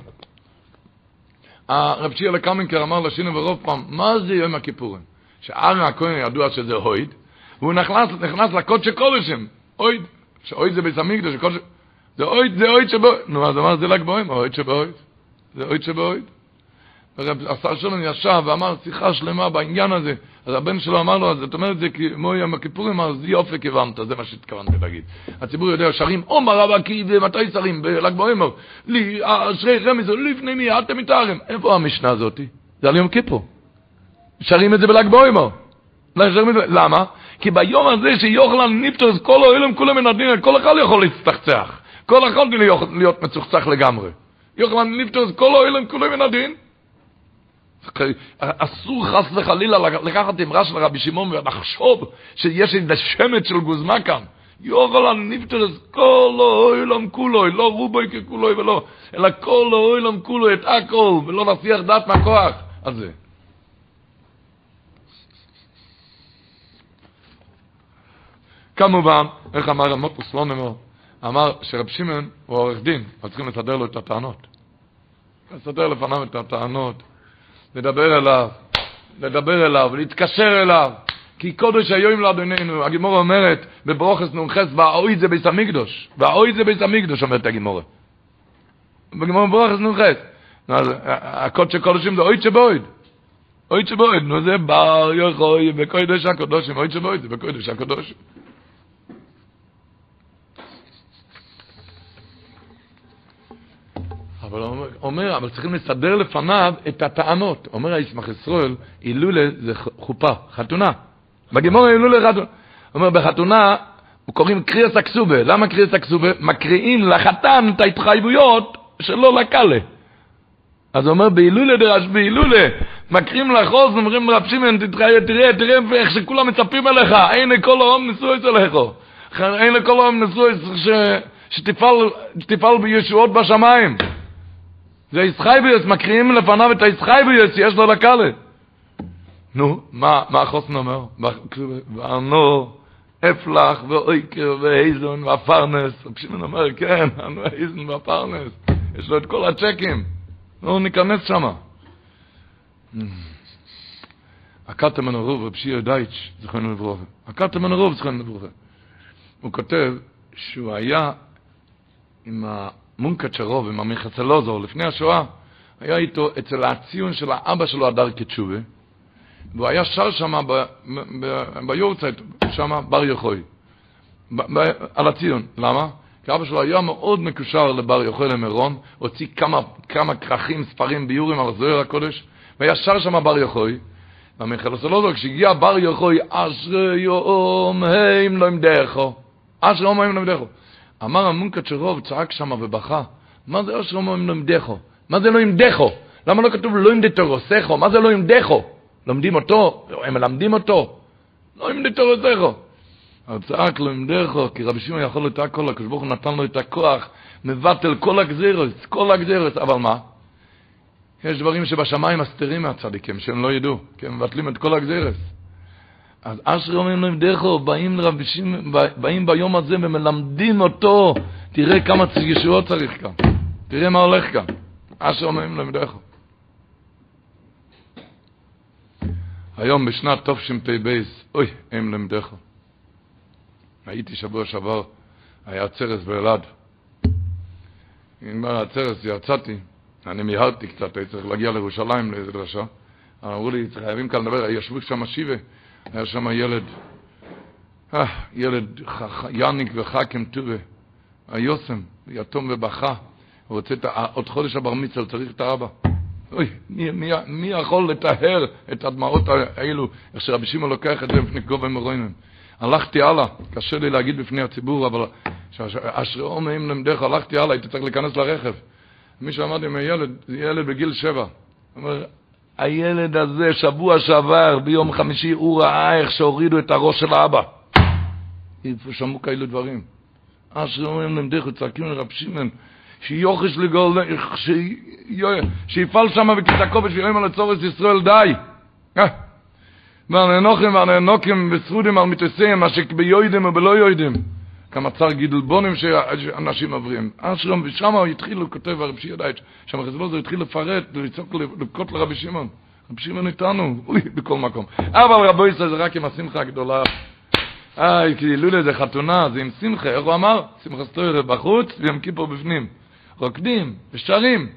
הרב שיר לקמינקר אמר לשינו ברוב פעם, מה זה יום הכיפורים? שארן הכהן ידוע שזה הויד, והוא נכנס, נכנס לקודש קודשים, אויד. שאויד זה המקדש, שכל ש... זה אויד, זה אויד שבו... נו, אז אמר, זה ל"ג בעומר, אויד שבאויד. זה אויד שבאויד. השר שלום ישב ואמר שיחה שלמה בעניין הזה. אז הבן שלו אמר לו, אז זאת אומרת, זה כמו יום הכיפורים, אז יופי כיוונת, זה מה שהתכוונתי להגיד. הציבור יודע, שרים עומר רב עקי, ומתי שרים? בל"ג בעומר. אשרי רמז, לפני מי, אתם מתארים. איפה המשנה הזאת? זה על יום כיפור. שרים את זה בל"ג בעומר. למה? כי ביום הזה שיוחלן נפטר, כל האוהלים כולם הדין, כל אחד יכול להצטחצח. כל אחד להיות מצוחצח לגמרי. יוחלן נפטר, כל האוהלים כולם הדין. אסור חס וחלילה לקחת אמרה של רבי שמעון ולחשוב שיש איזה שמץ של גוזמה כאן. יוחלן נפטר כל האוהלם כולו, לא רובוי ככולו ולא, אלא כל האוהלם כולו את הכל, ולא נסיח דעת מהכוח הזה. כמובן, איך אמר המוטוס לא נאמר, אמר שרב שמעון הוא עורך דין, אז צריכים לסדר לו את הטענות. לסדר לפניו את הטענות, לדבר אליו, לדבר אליו, להתקשר אליו. כי קודש היום לאדוננו, הגימורה אומרת בברוכס נ"ח, והאוי זה ביס המקדוש, והאוי זה ביס המקדוש, אומרת הגימורה. בגימורה ברוכס נ"ח. אז הקודש הקודשים זה אוי שבויד. אוי שבויד, נו זה בר יחוי בקודש הקודשים, אוי שבויד בקודש הקודשים. אבל אומר, אבל צריכים לסדר לפניו את הטענות. אומר הישמח ישראל, הילולה זה חופה, חתונה. בגימור הילולה חתונה. אומר, בחתונה, קוראים קריאס אקסובה. למה קריאס אקסובה? מקריאים לחתן את ההתחייבויות שלא לקלה. אז אומר, בהילולה דרש, בהילולה, מקריאים לחוז, אומרים רב שמעון, תראה, תראה, תראה איך שכולם מצפים אליך, אין לכל העם נשוא אצלך. אין לכל העם נשוא שתפעל בישועות בשמיים. זה איסחייביוס, מקריאים לפניו את האיסחייביוס שיש לו לקאלה. נו, מה, מה החוסן אומר? ואנו, אפלח ואויקר ואיזון והפרנס. שמעון אומר, כן, אנו האיזון והפרנס. יש לו את כל הצ'קים. נו, ניכנס שמה. הקטם הנרוב, רב שיר דייטש, זכרנו לברוכה. הקטם הנרוב, זכרנו לברוכה. הוא כותב שהוא היה עם ה... מונקצ'רוב עם המחסלוזור לפני השואה, היה איתו אצל הציון של האבא שלו, הדר קצ'ובה, והוא היה שר שם ביורצייט, שם בר יחוי, על הציון. למה? כי אבא שלו היה מאוד מקושר לבר יחוי למירון, הוציא כמה, כמה כרכים, ספרים, ביורים על זוהר הקודש, והיה שר שם בר יחוי, והמחסלוזור, כשהגיע בר יחוי, אשרי יום הם לא ימדךו, אשרי יום הם לא ימדךו. אמר המונקת שרוב, צעק שם ובכה, מה זה אשר אומרים לא ימדךו? מה זה לא ימדךו? למה לא כתוב לא ימדתורוסךו? מה זה לא ימדךו? לומדים אותו? הם מלמדים אותו? לא ימדתורוסךו. אז צעק לא ימדךו, כי רבי שמעון יכול את הכל, הקדוש ברוך הוא נתן לו את הכוח, מבטל כל הגזירוס, כל הגזירוס, אבל מה? יש דברים שבשמיים מסתירים מהצדיקים, שהם לא ידעו, כי הם מבטלים את כל הגזירוס. אז אשרי אומרים להם דרכו, באים, לרבישים, באים ביום הזה ומלמדים אותו, תראה כמה ישועות צריך כאן, תראה מה הולך כאן. אשרי אומרים להם דרכו. היום בשנת תשפ"ב, אוי, הם למדךו. הייתי שבוע שעבר, היה צרס באלעד. נגמר הצרס, יצאתי, אני מיהרתי קצת, הייתי צריך להגיע לירושלים לאיזה דרשה. אמרו לי, חייבים כאן לדבר, ישבו שם שיבה. היה שם ילד, אה, ילד יאניק וחכם טובה, היוסם, יתום ובכה, הוא רוצה את, עוד חודש הבר מצווה, צריך את האבא. אוי, מי, מי, מי יכול לטהר את הדמעות האלו, איך שרבי שמעון לוקח את זה בפני גובה מרוינים. הלכתי הלאה, קשה לי להגיד בפני הציבור, אבל אשרי עומם למדך, הלכתי הלאה, הייתי צריך להיכנס לרכב. מישהו אמר לי, ילד, ילד בגיל שבע. אומר, הילד הזה, שבוע שעבר, ביום חמישי, הוא ראה איך שהורידו את הראש של האבא. איפה שמעו כאלו דברים? אשר אומרים להם דרך, צעקים לרב שמעון, שיוחש לגול, שיפעל שם כובש ויום על הצורס ישראל די. והננוחים והננוקים וסרודים על מתעשיהם, מה שביועדים ובלא יועדים. כמה צר גידלבונים שאנשים עוברים. אשרם, ושם הוא התחיל, הוא כותב, הרב שיר דייץ', שם חזבוזר התחיל לפרט, לצעוק, לבכות לרבי שמעון. רבי שמעון איתנו, אוי, בכל מקום. אבל רבו ישראל זה רק עם השמחה הגדולה. איי, כי לולא זה חתונה, זה עם שמחה, איך הוא אמר? שמחה סטוירה בחוץ ויום כיפור בפנים. רוקדים ושרים.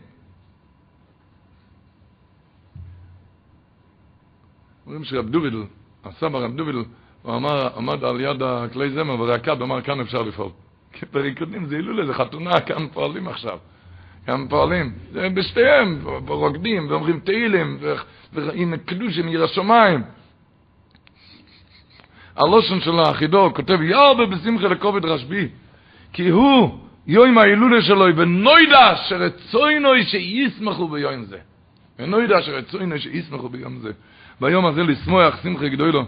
אומרים שרב דובידל, הסבא רב דובידל, הוא אמר, עמד על יד הכלי זמר ורקד, אמר, כאן אפשר לפעול. כי בריקודים זה הילולה, זה חתונה, כאן פועלים עכשיו. כאן פועלים. זה בשתיהם, רוקדים ואומרים תהילים, ועם קדושים עיר השמיים. הלושן של האחידו כותב, ירבה בשמחה לכובד רשב"י, כי הוא יום ההילולה שלו, ונוידע שרצוינוי שישמחו ביום זה. ונוידע שרצוינוי שישמחו ביום זה. ביום הזה לשמוח שמחה גדולו.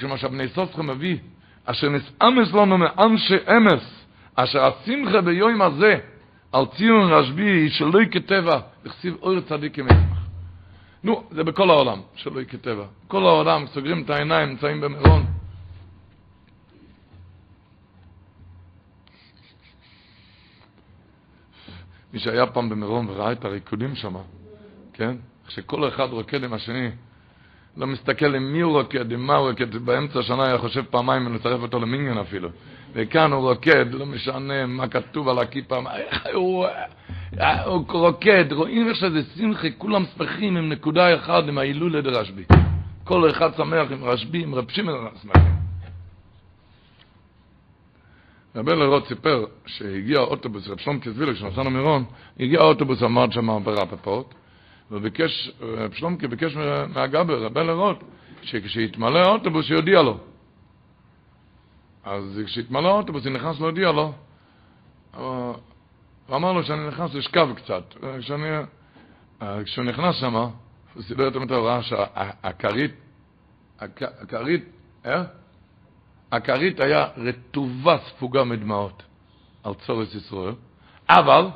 כמו נאסוף סוסכם מביא, אשר נסעמס לנו מאנשי אמס, אשר השמחה ביום הזה, על ציון רשבי, שלוי כטבע, וכסיב אור צדיק כמצח. נו, זה בכל העולם, שלוי כטבע. כל העולם, סוגרים את העיניים, נמצאים במירון. מי שהיה פעם במירון וראה את הריקודים שם, כן? כשכל אחד רוקד עם השני, לא מסתכל עם מי הוא רוקד, עם מה הוא רוקד, באמצע השנה היה חושב פעמיים אם לצרף אותו למינגן אפילו. וכאן הוא רוקד, לא משנה מה כתוב על הכיפה, הוא, הוא רוקד, רואים איך שזה שמחה, כולם שמחים עם נקודה אחת, עם ההילולה דרשב"י. כל אחד שמח עם רשב"י, עם רב שמעון שמחים. רבי לרוט סיפר שהגיע אוטובוס, רב שלום קזווילה, כשנסענו מירון, הגיע אוטובוס, עמד שם ברפפורט, וביקש, רב שלומקי ביקש מהגבר, רבי לרוט, שכשיתמלא האוטובוס יודיע לו. אז כשהתמלא האוטובוס, הוא נכנס להודיע לו. הוא אמר לו שאני נכנס לשכב קצת. כשאני, כשהוא נכנס שם, הוא סידר את המיטה, הוא ראה שהכרית, הכרית, אה? הכרית היה רטובה ספוגה מדמעות על צורס ישראל, אבל,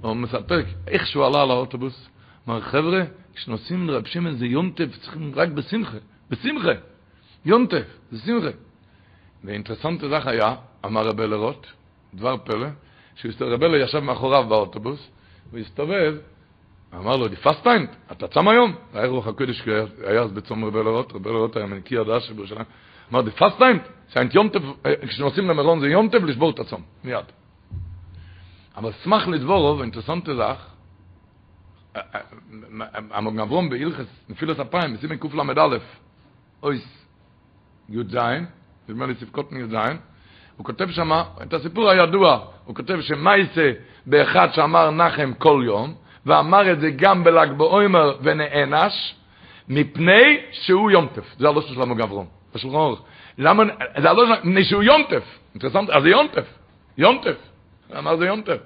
הוא מספר, איך שהוא עלה לאוטובוס, אמר, חבר'ה, כשנוסעים לרב שמעון זה יונטף, צריכים רק בשמחה, בשמחה, יונטף, זה שמחה. ואינטרסנט זך היה, אמר רבי לרוט, דבר פלא, שרבי ישב מאחוריו באוטובוס, הוא הסתובב, אמר לו, דיפסטיינט, אתה צם היום? היה רוח הקודש, היה אז בצום רבי לרוט, רבי לרוט היה מנקי הדש בירושלים, אמר, דיפסטיינט, יונטב, כשנוסעים למירון זה יונטב, לשבור את הצום, מיד. אבל סמך לדבורוב, אינטרסנט זך, המגברום בהילכס, נפילת אפיים, בסימן קל"א, אויס, י"ז, נדמה לי ספקות י"ז, הוא כותב שם את הסיפור הידוע, הוא כותב שמייסה באחד שאמר נחם כל יום, ואמר את זה גם בל"ג בעומר ונענש, מפני שהוא יונטף. זה הלושן של המגברום, בשולחן אורך. למה, זה הלושן, מפני שהוא. אינטרסנט, אז זה יונטף. יונטף. אמר זה יונטף.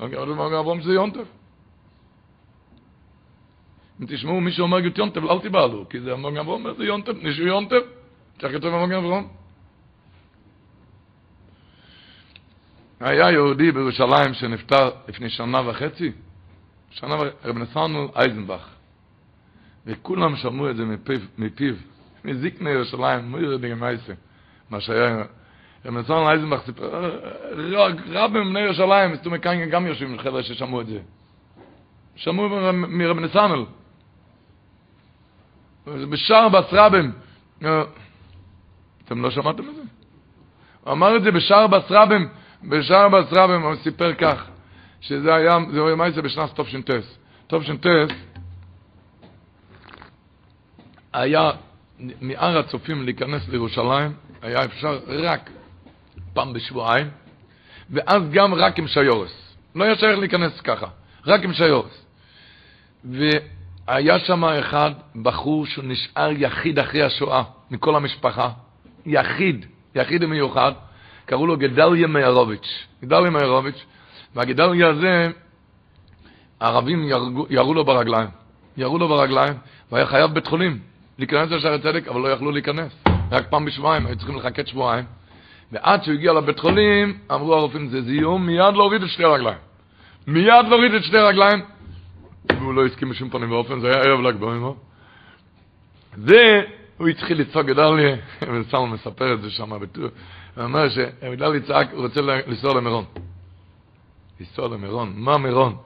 המגברום שזה יונטף. אם תשמעו מישהו אומר גיד יונטף, אל תיבהלו, כי זה המגברום, זה יונטף, מפני שהוא יונטף. צריך כתוב המגברום. היה יהודי בירושלים שנפטר לפני שנה וחצי, שנה וחצי, רב נסענו אייזנבך, וכולם שמעו את זה מפיו, מפיו מזיקני ירושלים, מויר דגמייסה, מה שהיה, רב נסענו אייזנבך סיפר, רב מבני ירושלים, זאת אומרת, כאן גם יושבים חבר'ה ששמעו את זה. שמעו מרב נסענו. בשער בסרבים. אתם לא שמעתם את זה? הוא אמר את זה בשער בסרבים, בשער בסרבים הוא סיפר כך, שזה היה, זה היה מייסה בשנת תופשנטס. תופשנטס היה מהר הצופים להיכנס לירושלים, היה אפשר רק פעם בשבועיים, ואז גם רק עם שיורס. לא היה שייך להיכנס ככה, רק עם שיורס. והיה שם אחד, בחור שהוא נשאר יחיד אחרי השואה, מכל המשפחה. יחיד, יחיד ומיוחד. קראו לו גדליה מאירוביץ'. גדליה מאירוביץ', והגדליה הזה, הערבים ירו, ירו לו ברגליים. ירו לו ברגליים, והיה חייב בית חולים להיכנס לשערי צדק, אבל לא יכלו להיכנס. רק פעם בשבועיים, היו צריכים לחכת שבועיים. ועד שהוא הגיע לבית חולים, אמרו הרופאים, זה זיהום, מיד להוריד את שתי הרגליים. מיד להוריד את שתי הרגליים. והוא לא הסכים בשום פנים ואופן, זה היה ערב ל"ג בעומר. והוא התחיל לצעוק גדליה, וסלמן מספר את זה שם. הוא אומר שבגלל יצעק, הוא רוצה לנסוע למירון. לנסוע למירון, מה מירון?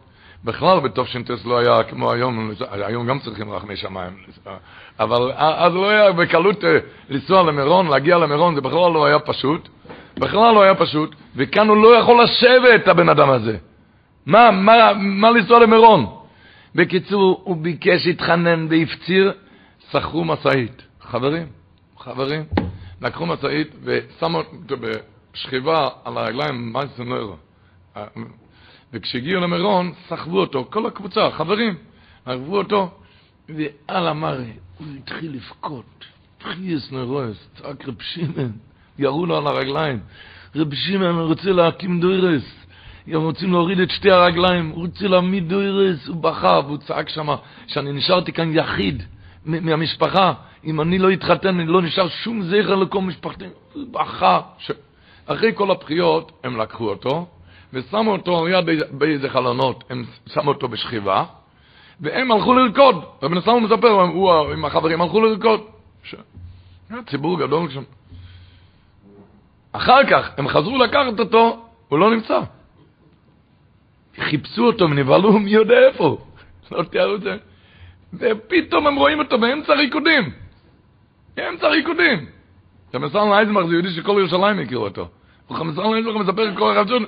בכלל בתופש"ס לא היה כמו היום, היום גם צריכים רחמי שמיים, אבל אז לא היה בקלות אה, לנסוע למירון, להגיע למירון, זה בכלל לא היה פשוט, בכלל לא היה פשוט, וכאן הוא לא יכול לשבת, הבן אדם הזה. מה, מה, מה לנסוע למירון? בקיצור, הוא ביקש, התחנן והפציר, שכרו משאית. חברים, חברים, לקחו משאית ושמו אותו בשכיבה על הרגליים, מה זה נוירו. וכשהגיעו למירון, סחבו אותו, כל הקבוצה, חברים, סחבו אותו, ועל המרי, הוא התחיל לבכות, תחייס נרויס, צעק רב שמעון, ירו לו על הרגליים, רב שמעון, רוצה להקים דוירס, הם רוצים להוריד את שתי הרגליים, הוא רוצה להעמיד דוירס, הוא בכה, והוא צעק שם, שאני נשארתי כאן יחיד מהמשפחה, אם אני לא אתחתן, אני לא נשאר שום זכר לכל משפחתי. בכה. ש... אחרי כל הבחיות, הם לקחו אותו, ושמו אותו ליד באיזה חלונות, הם שמו אותו בשכיבה, והם הלכו לרקוד. רבי נסמו מספר, הוא עם החברים הלכו לרקוד. ש... היה ציבור גדול שם. אחר כך, הם חזרו לקחת אותו, הוא לא נמצא. חיפשו אותו ונבהלו מי יודע איפה. לא תיארו את זה. ופתאום הם רואים אותו באמצע ריקודים. באמצע ריקודים. חמסן אייזנבך זה יהודי שכל ירושלים הכירו אותו. וחמסן אייזנבך מספר כל הרב ג'ון,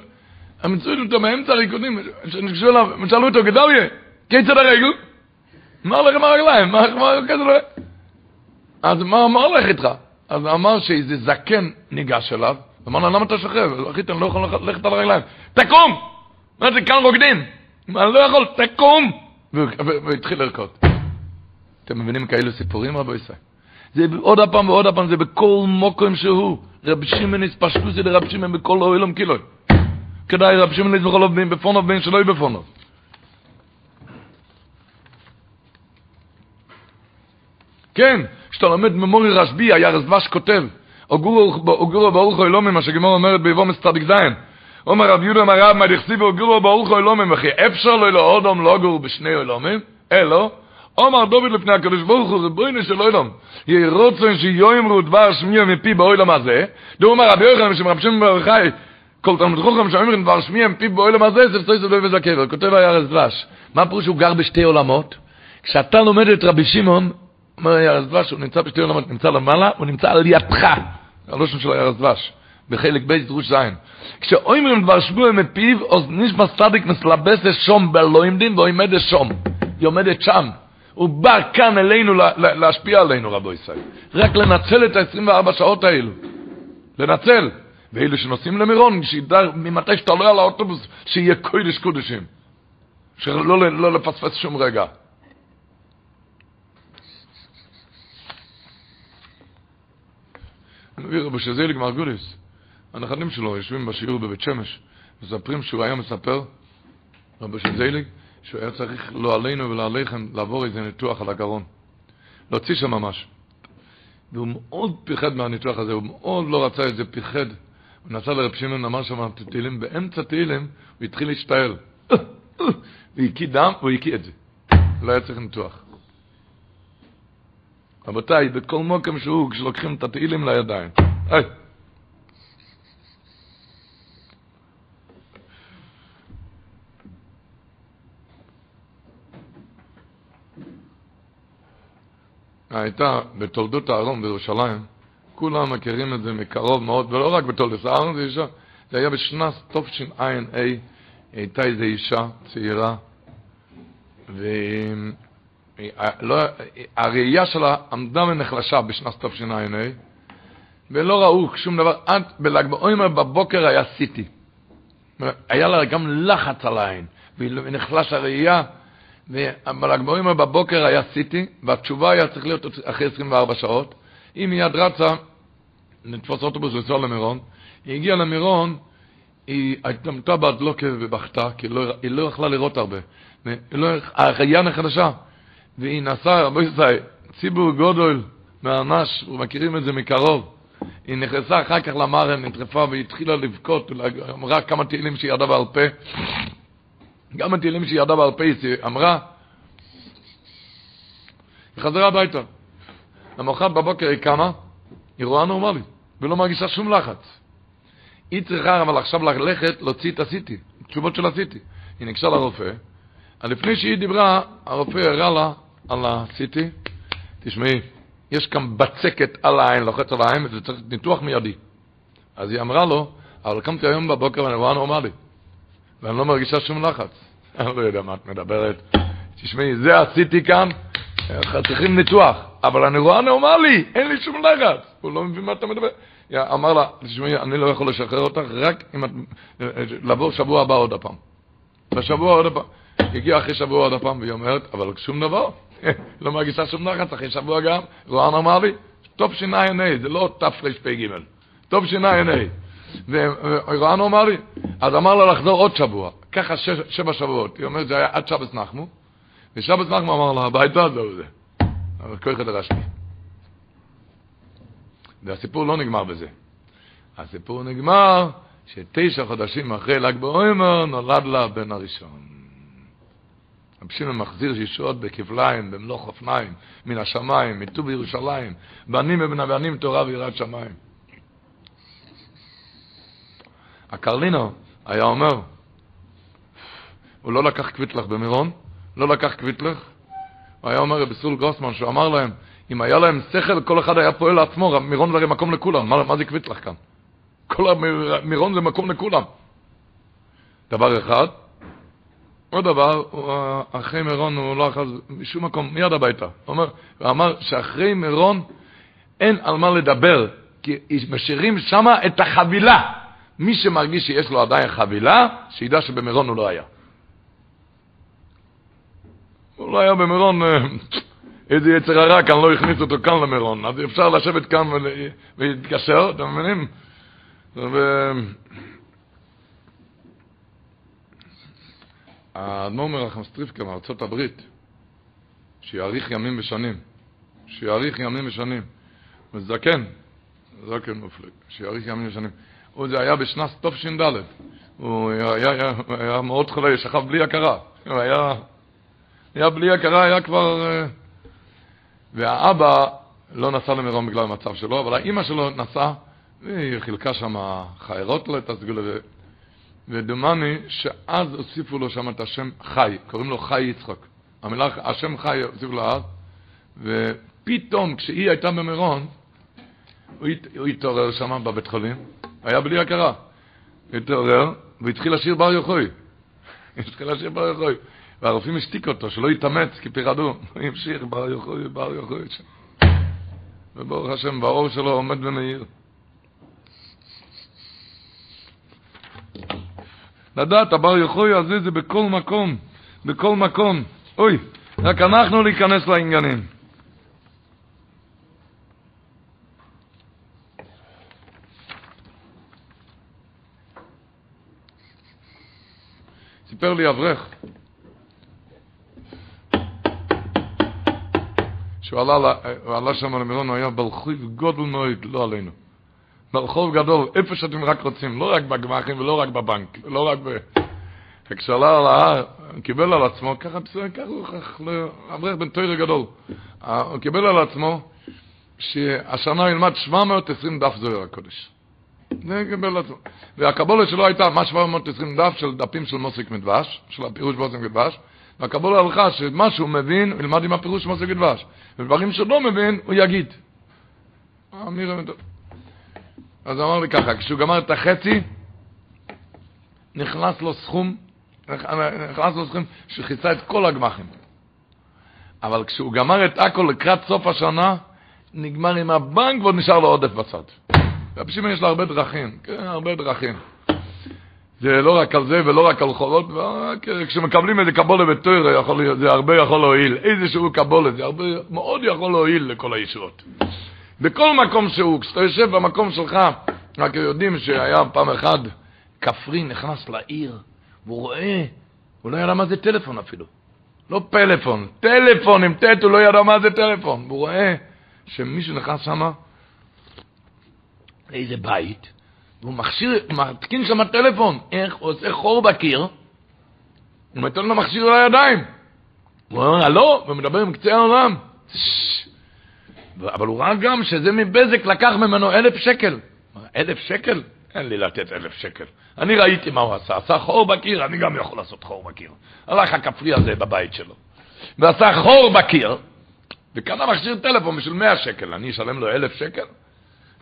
הם מצאו אותו באמצע הריקודים, שניגשו אליו, הם שאלו אותו, גדליה, כיצד הרגל? הולך עם הרגליים? מה כזה לא... אז מה הולך איתך? אז אמר שאיזה זקן ניגש אליו, אמר לו, למה אתה שוכב? אחי, אני לא יכול ללכת על הרגליים. תקום! זה, כאן רוקדין. אני לא יכול, תקום! והתחיל לרקוד. אתם מבינים כאלו סיפורים, רבו ישראל? זה עוד הפעם ועוד הפעם, זה בכל מוקם שהוא. רב שמעון פשטו זה לרב שמעון בכל אוהלם קילוי. כדאי רב שמעון בכל אופן בפונוב בין שלא בפונוב. כן, כשאתה לומד ממורי רשבי, היה רזבש כותב, אוגורו ברוך הוא אלומים, מה שגמור אומרת ביבום צדיק זין. אומר רב יהודה מרב, מה דכסיבו אוגורו ברוך אלומים, וכי אפשר לו אלו אודום לא גור בשני אלומים, אלו, אומר דוד לפני הקדוש ברוך הוא, זה בוינו של אילום. יהי רוצן שיואמרו דבר שמיע מפי באוילם הזה, דו אומר רבי יוחנן שמרבשים ברכי, כל תלמוד חוכם שאומרים דבר שמיע מפי באוילם הזה, זה פצוי סבבי וזקבר. כותב הירס דבש, מה פירוש הוא גר בשתי עולמות? כשאתה לומד את רבי שמעון, אומר הירס דבש, הוא נמצא בשתי עולמות, נמצא למעלה, הוא נמצא על ידך, הלושן של הירס דבש. בחלק בית דרוש זין. כשאומרים דבר שבוע מפיו, אז נשמע סטדיק מסלבס שום בלוים דין, ועומד שום. היא עומדת שם. הוא בא כאן אלינו להשפיע עלינו, רבו ישראל. רק לנצל את ה-24 שעות האלו. לנצל. ואלו שנוסעים למירון, שידע ממתי שאתה עולה על האוטובוס, שיהיה קודש קודשים. שלא לא לפספס שום רגע. אני מביא רבו שזליג מרגוליס, הנכדים שלו יושבים בשיעור בבית שמש, מספרים שהוא היה מספר, רבו שזליג, שהוא היה צריך לא עלינו ולא עליכם לעבור איזה ניתוח על הגרון. להוציא שם ממש. והוא מאוד פיחד מהניתוח הזה, הוא מאוד לא רצה את זה, פיחד. הוא נסע לרב שמעון, אמר שם תהילים, באמצע תהילים הוא התחיל להשתעל. והקיא דם, והוא הקיא את זה. לא היה צריך ניתוח. רבותיי, בכל מוקם שהוא, כשלוקחים את התהילים לידיים. היי. הייתה בתולדות הארון בירושלים, כולם מכירים את זה מקרוב מאוד, ולא רק בתולדות הארון, זה אישה, זה היה בשנת תשע"ה, הייתה איזו אישה צעירה, והראייה שלה עמדה ונחלשה בשנת תשע"ה, ולא ראו שום דבר, עד בל"ג בעומר בבוקר היה סיטי. היה לה גם לחץ על העין, ונחלש הראייה, ובל"ג בעומר בבוקר היה סיטי, והתשובה היה צריך להיות אחרי 24 שעות. היא מיד רצה לתפוס אוטובוס לנסוע למירון. היא הגיעה למירון, היא התלמתה בהדלוקה ובכתה, כי לא, היא לא יכלה לראות הרבה. לא, הראייה נחלשה. והיא נסעה, רבו ישראל, ציבור גודל מהנש, ומכירים את זה מקרוב. היא נכנסה אחר כך למרם, נטרפה והתחילה לבכות, אמרה כמה תהילים שהיא ידעה בעל פה. גם התהילים שהיא ידעה בעל פה, היא אמרה, היא חזרה הביתה. למחרת בבוקר היא קמה, היא רואה נורמלית, ולא מרגישה שום לחץ. היא צריכה אבל עכשיו ללכת להוציא את הסיטי, תשובות של הסיטי. היא ניגשה לרופא, לפני שהיא דיברה, הרופא הראה לה על הסיטי, תשמעי, יש כאן בצקת על העין, לוחץ על העין, וזה צריך ניתוח מיידי. אז היא אמרה לו, אבל קמתי היום בבוקר ואני רואה נורמלי, ואני לא מרגישה שום לחץ. אני לא יודע מה את מדברת. תשמעי, זה עשיתי כאן, צריכים ניתוח, אבל אני רואה נורמלי, אין לי שום לחץ. הוא לא מבין מה אתה מדבר. אמר לה, תשמעי, אני לא יכול לשחרר אותך, רק אם את... לבוא שבוע הבא עוד הפעם. בשבוע עוד הפעם. הגיע אחרי שבוע עוד פעם, והיא אומרת, אבל שום דבר. לא מרגישה שום לחץ, אחרי שבוע גם, רואה נורמלי. טוב ש"ע, זה לא תרפ"ג. טוב ש"ע. ורואה נורמלי. אז אמר לה לחזור עוד שבוע. ככה שש, שבע שבועות. היא אומרת, זה היה עד שבס נחמו. ושבס נחמו אמר לה, הביתה, זהו זה. אבל כוי חדר השני. והסיפור לא נגמר בזה. הסיפור נגמר שתשע חודשים אחרי ל"ג בעומר נולד לה בן הראשון. רב שמעון מחזיר שישות בכפליים, במלוך אופניים, מן השמיים, מטוב ירושלים, בנים ובן הבנים תורה ויראת שמיים. הקרלינו היה אומר, הוא לא לקח קוויטלך במירון, לא לקח קוויטלך. הוא היה אומר בסול גרוסמן, שהוא אמר להם, אם היה להם שכל, כל אחד היה פועל לעצמו, מירון זה הרי מקום לכולם, מה, מה זה קוויטלך כאן? כל מירון זה מקום לכולם. דבר אחד. עוד דבר, אחרי מירון הוא לא אחז משום מקום, מיד הביתה. הוא אומר, הוא אמר שאחרי מירון אין על מה לדבר, כי משאירים שם את החבילה. מי שמרגיש שיש לו עדיין חבילה, שידע שבמירון הוא לא היה. הוא לא היה במירון, אה, איזה יצר הרע כאן לא הכניס אותו כאן למירון, אז אפשר לשבת כאן ולהתקשר, אתם מבינים? ו... האדמו"ר מרחם סטריפקה מארצות הברית, שיאריך ימים ושנים, שיאריך ימים ושנים, מזדקן, זקן מופלג, שיאריך ימים ושנים. זה היה בשנת תש"ד, הוא היה, היה, היה, מאוד חולה, שכב בלי הכרה, הוא היה, היה בלי הכרה, היה כבר... אה, והאבא לא נסע למירון בגלל המצב שלו, אבל האימא שלו נסעה, והיא חילקה שם חיירות לו את הסגולה, ודומני שאז הוסיפו לו שם את השם חי, קוראים לו חי יצחוק. המילה, השם חי הוסיפו לו אז, ופתאום כשהיא הייתה במירון, הוא, הוא התעורר שם בבית חולים, היה בלי הכרה. התעורר והתחיל לשיר בר יוחוי. התחיל לשיר בר יוחוי. והרופאים השתיקו אותו, שלא יתאמץ, כי פירדו. הוא המשיך בר יוחוי, בר יוחוי. וברוך השם, באור שלו עומד ומאיר. לדעת, הבר יוחוי הזה זה בכל מקום, בכל מקום. אוי, רק אנחנו להיכנס לעניינים. סיפר לי אברך שהוא עלה, עלה שם למירון, הוא היה ברחוב גודל מאוד, לא עלינו. ברחוב גדול, איפה שאתם רק רוצים, לא רק בגמחים ולא רק בבנק, לא רק ב... וכשעלה על ההר, הוא קיבל על עצמו, ככה בסדר, ככה הוא לא, אברך בן תוירה גדול, הוא קיבל על עצמו שהשנה ילמד 720 דף זוהר הקודש. זה קיבל עצמו. והקבולה שלו הייתה מה 720 דף של דפים של מוסיק מדבש, של הפירוש מוסיק מדבש, והקבולה הלכה שמה שהוא מבין, הוא ילמד עם הפירוש מוסיק מדבש. ודברים שהוא לא מבין, הוא יגיד. אז אמר לי ככה, כשהוא גמר את החצי, נכנס לו סכום, נכנס לו סכום שכיסה את כל הגמחים. אבל כשהוא גמר את הכל לקראת סוף השנה, נגמר עם הבנק ועוד נשאר לו עודף בצד. רבי שמעון יש לו הרבה דרכים, כן, הרבה דרכים. זה לא רק על זה ולא רק על חולות, כשמקבלים איזה קבולה בתוירה, זה הרבה יכול להועיל. איזשהו קבולה, זה הרבה, מאוד יכול להועיל לכל הישועות. בכל מקום שהוא, כשאתה יושב במקום שלך, רק יודעים שהיה פעם אחד כפרי נכנס לעיר, והוא רואה, הוא לא ידע מה זה טלפון אפילו. לא פלאפון, טלפון עם טט, הוא לא ידע מה זה טלפון. והוא רואה שמישהו נכנס שם לאיזה בית, והוא מכשיר, מתקין שם טלפון, איך הוא עושה חור בקיר, הוא נותן לו מכשיר על הידיים. הוא אומר, הלו, ומדבר עם קצה העולם. אבל הוא ראה גם שזה מבזק לקח ממנו אלף שקל. אלף שקל? אין לי לתת אלף שקל. אני ראיתי מה הוא עשה. עשה חור בקיר, אני גם יכול לעשות חור בקיר. הלך הכפרי הזה בבית שלו. ועשה חור בקיר, וקנה מכשיר טלפון בשביל מאה שקל. אני אשלם לו אלף שקל?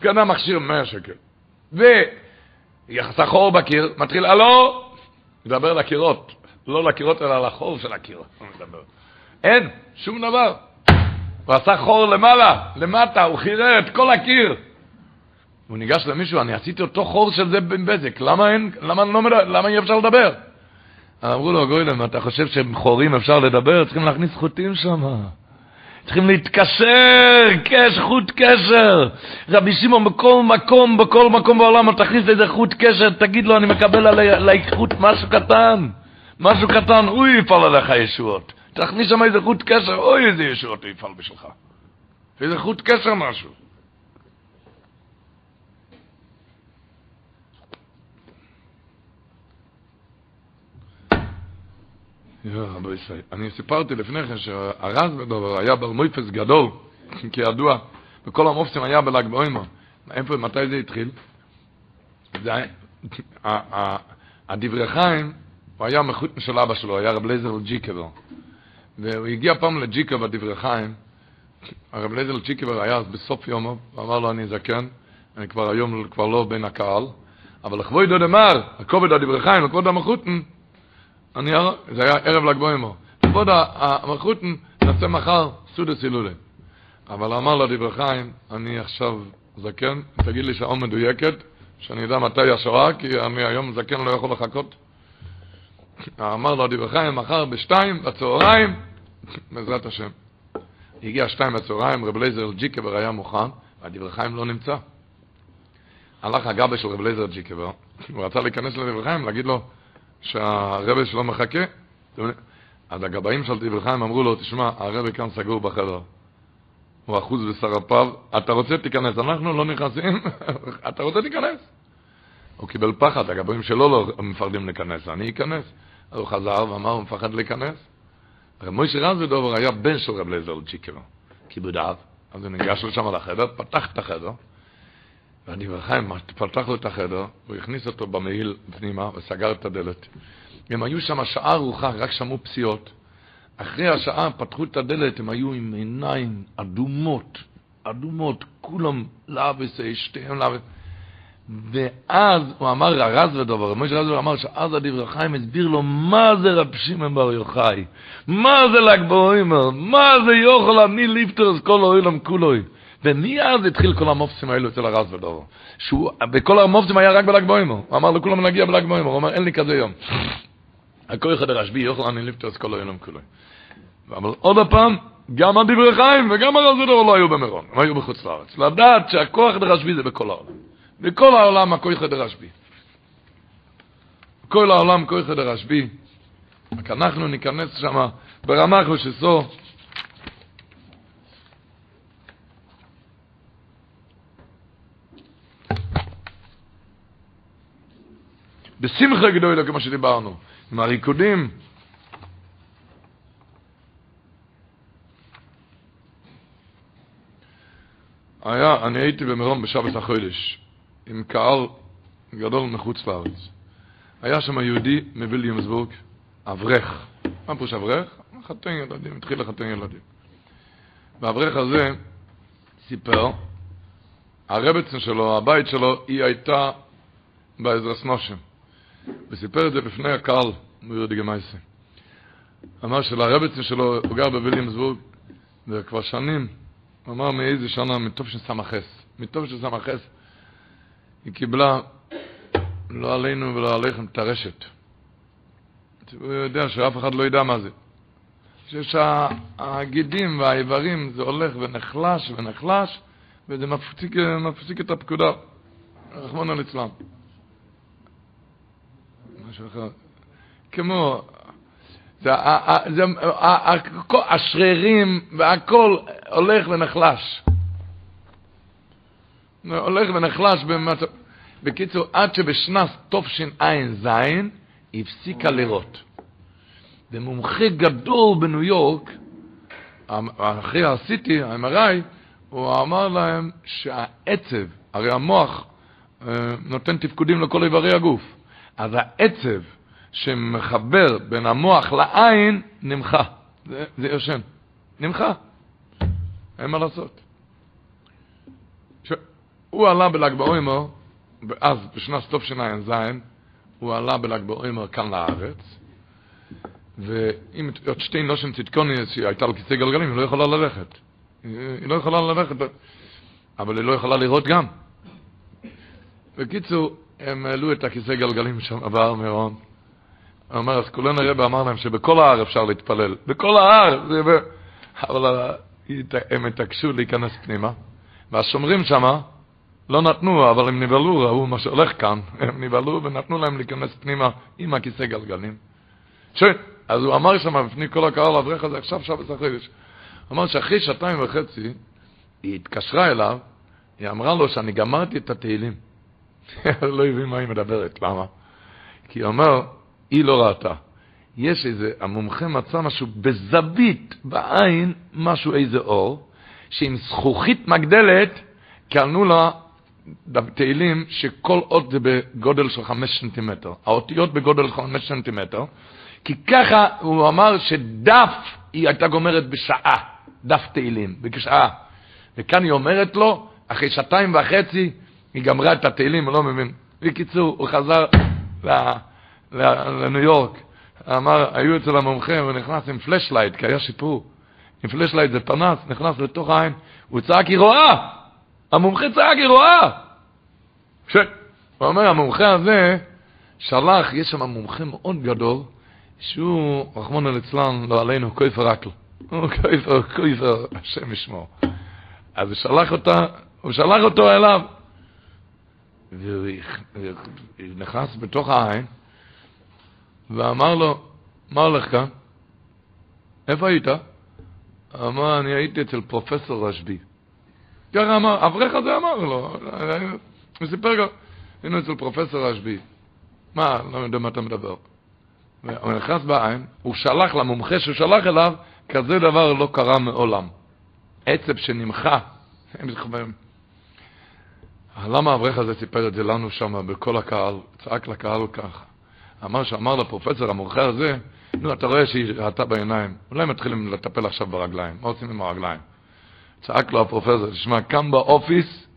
קנה מכשיר מאה שקל. ויחסה חור בקיר, מתחיל, הלו, מדבר לקירות. לא לקירות, אלא לחור של הקיר. אין, שום דבר. הוא עשה חור למעלה, למטה, הוא חירר את כל הקיר. הוא ניגש למישהו, אני עשיתי אותו חור של זה בן בזק, למה אין, למה, לא, למה אי אפשר לדבר? אמרו לו, גוילם, אתה חושב שעם חורים אפשר לדבר? צריכים להכניס חוטים שם. צריכים להתקשר, קש, חוט קשר. רבי שמעון, בכל מקום, בכל מקום בעולם, תכניס איזה חוט קשר, תגיד לו, אני מקבל עליי חוט משהו קטן. משהו קטן, הוא יפעל עליך ישועות. תכניס שם איזה חוט קשר, אוי איזה ישועות יפעל בשבילך. איזה חוט קשר משהו. אני סיפרתי לפני כן שהרזבדובר היה בר מופת גדול, כידוע, וכל המופתים היה בל"ג בעומר. איפה, מתי זה התחיל? הדברי חיים, הוא היה מחותן של אבא שלו, היה רב לייזר ג'יקובר. והוא הגיע פעם לג'יקה בדברי חיים, הרב לייזר ג'יקובר היה אז בסוף יומו, הוא אמר לו, אני זקן, אני כבר היום כבר לא בין הקהל, אבל לכבוד דוד הכובד הדברי חיים, לכבוד אני, זה היה ערב ל"ג בעומר. לכבוד המחותן, נעשה מחר סודס הילולה. אבל אמר לו דברי חיים, אני עכשיו זקן, תגיד לי שעה מדויקת, שאני יודע מתי השואה, כי אני היום זקן לא יכול לחכות. אמר לו דברי חיים, מחר בשתיים בצהריים, בעזרת השם. הגיע שתיים בצהריים, רב לייזר ג'יקבר היה מוכן, והדברי חיים לא נמצא. הלך הגבאי של רב לייזר ג'יקובר, הוא רצה להיכנס לדברי חיים, להגיד לו שהרבי שלו מחכה. אז הגבאים של דברי חיים אמרו לו, תשמע, הרבי כאן סגור בחדר. הוא אחוז בשרפיו, אתה רוצה תיכנס, אנחנו לא נכנסים, אתה רוצה תיכנס. הוא קיבל פחד, הגבאים שלו לא מפחדים להיכנס, אני אכנס. אז הוא חזר ואמר, הוא מפחד להיכנס. מוישה רזבדובר היה בן של רב לייזר ג'יקובר, כיבוד אב. אז הוא ניגש לשם לחדר, פתח את החדר, ואני וחיים פתח לו את החדר, הוא הכניס אותו במעיל פנימה וסגר את הדלת. הם היו שם שעה ארוכה, רק שמעו פסיעות. אחרי השעה פתחו את הדלת, הם היו עם עיניים אדומות, אדומות, כולם לאבס, שתיהם לאבס. ואז הוא אמר, הרז ודובר, משה רז אמר שאז הדברי חיים הסביר לו מה זה רב שמעון בר יוחאי, מה זה ל"ג בעומר, מה זה יוכל אני ליפטרס כל העולם כולוי. ומאז התחיל כל המופסים האלו אצל הרז ודובר. שהוא, בכל המופסים היה רק בל"ג בעומר. הוא אמר לכולם נגיע בל"ג בעומר, הוא אמר אין לי כזה יום. הכל אחד הרשב"י יוכל אני ליפטרס כל העולם כולוי. אבל עוד פעם, גם הדברי חיים וגם הרז ודובר לא היו במירון, הם היו בחוץ לארץ. לדעת שהכוח דרשב"י זה בכל העולם. בכל העולם הכוי חדר רשב"י. בכל העולם כוי חדר רשב"י. רק אנחנו ניכנס שם ברמה חושסו. בשמחה גדולה כמו שדיברנו, עם הריקודים. היה, אני הייתי במירון בשבת החודש. עם קהל גדול מחוץ לארץ. היה שם יהודי מוויליאמסבורג, אברך. מה פירוש אברך? חתן ילדים, התחיל לחתן ילדים. והאברך הזה סיפר, הרבצן שלו, הבית שלו, היא הייתה בעזרס נושם. וסיפר את זה בפני הקהל, ביהודי גמייסי. אמר שלרבצן שלו, הוא גר בוויליאמסבורג, וכבר שנים, הוא אמר מאיזה שנה, מטוב של סמכס. מטוב של סמכס, היא קיבלה, לא עלינו ולא עליכם, את הרשת. הוא יודע שאף אחד לא ידע מה זה. שיש הגידים והאיברים, זה הולך ונחלש ונחלש, וזה מפסיק, מפסיק את הפקודה. רחמנא ליצלן. אחר. כמו, זה, השרירים והכל הולך ונחלש. הולך ונחלש במצב... בקיצור, עד שבשנת תשע"ז הפסיקה לראות. ומומחה גדול בניו יורק, אחרי ה-CT, ה-MRI, הוא אמר להם שהעצב, הרי המוח אה, נותן תפקודים לכל איברי הגוף, אז העצב שמחבר בין המוח לעין נמחה. זה, זה יושן. נמחה. אין מה לעשות. הוא עלה בל"ג בעומר, אז, בשנת תשע"ז, הוא עלה בל"ג בעומר כאן לארץ, ואם עוד שתי נושם צדקוניס, היא הייתה על כיסא גלגלים, היא לא יכולה ללכת. היא לא יכולה ללכת, אבל היא לא יכולה לראות גם. בקיצור, הם העלו את הכיסא גלגלים שם בהר מירון. הוא אומר, אז כולנו הרב אמר להם שבכל ההר אפשר להתפלל. בכל ההר! זה... אבל הם התעקשו להיכנס פנימה, והשומרים שמה, לא נתנו, אבל הם נבהלו, ראו מה שהולך כאן, הם נבהלו ונתנו להם להיכנס פנימה עם הכיסא גלגלים. ש... אז הוא אמר שם בפני כל הקהל, האברך הזה, עכשיו שבת החודש. הוא אמר שאחרי שעתיים וחצי, היא התקשרה אליו, היא אמרה לו שאני גמרתי את התהילים. לא הבין מה היא מדברת, למה? כי הוא אומר, היא לא ראתה. יש איזה, המומחה מצא משהו בזווית, בעין, משהו, איזה אור, שעם זכוכית מגדלת, קלנו לה תהילים שכל אות זה בגודל של חמש סנטימטר. האותיות בגודל של חמש סנטימטר, כי ככה הוא אמר שדף היא הייתה גומרת בשעה, דף תהילים, בשעה. וכאן היא אומרת לו, אחרי שעתיים וחצי, היא גמרה את התהילים, לא מבין. בקיצור, הוא חזר לניו יורק. אמר, היו אצל המומחה, הוא נכנס עם flashlight, כי היה שיפור. עם flashlight זה פנס, נכנס לתוך העין, הוא צעק, היא רואה! המומחה צעק, היא רואה! ש... הוא אומר, המומחה הזה שלח, יש שם מומחה מאוד גדול, שהוא, רחמון ליצלן, לא עלינו, כויפר אקל. הוא כויפר, כויפר, השם ישמור. אז הוא שלח אותה, הוא שלח אותו אליו. והוא נכנס בתוך העין, ואמר לו, מה הולך כאן? איפה היית? אמר, אני הייתי אצל פרופסור רשב"י. ככה אמר, אברך הזה אמר לו, הוא סיפר גם, היינו אצל פרופסור רשב"י. מה, לא יודע מה אתה מדבר. הוא נכנס בעין, הוא שלח למומחה שהוא שלח אליו, כזה דבר לא קרה מעולם. עצב שנמחה. למה האברך הזה סיפר את זה לנו שם, בכל הקהל, צעק לקהל ככה. אמר שאמר לפרופסור המומחה הזה, נו, אתה רואה שהיא ראתה בעיניים, אולי מתחילים לטפל עכשיו ברגליים, מה עושים עם הרגליים? צעק לו הפרופסור, תשמע, כאן באופיס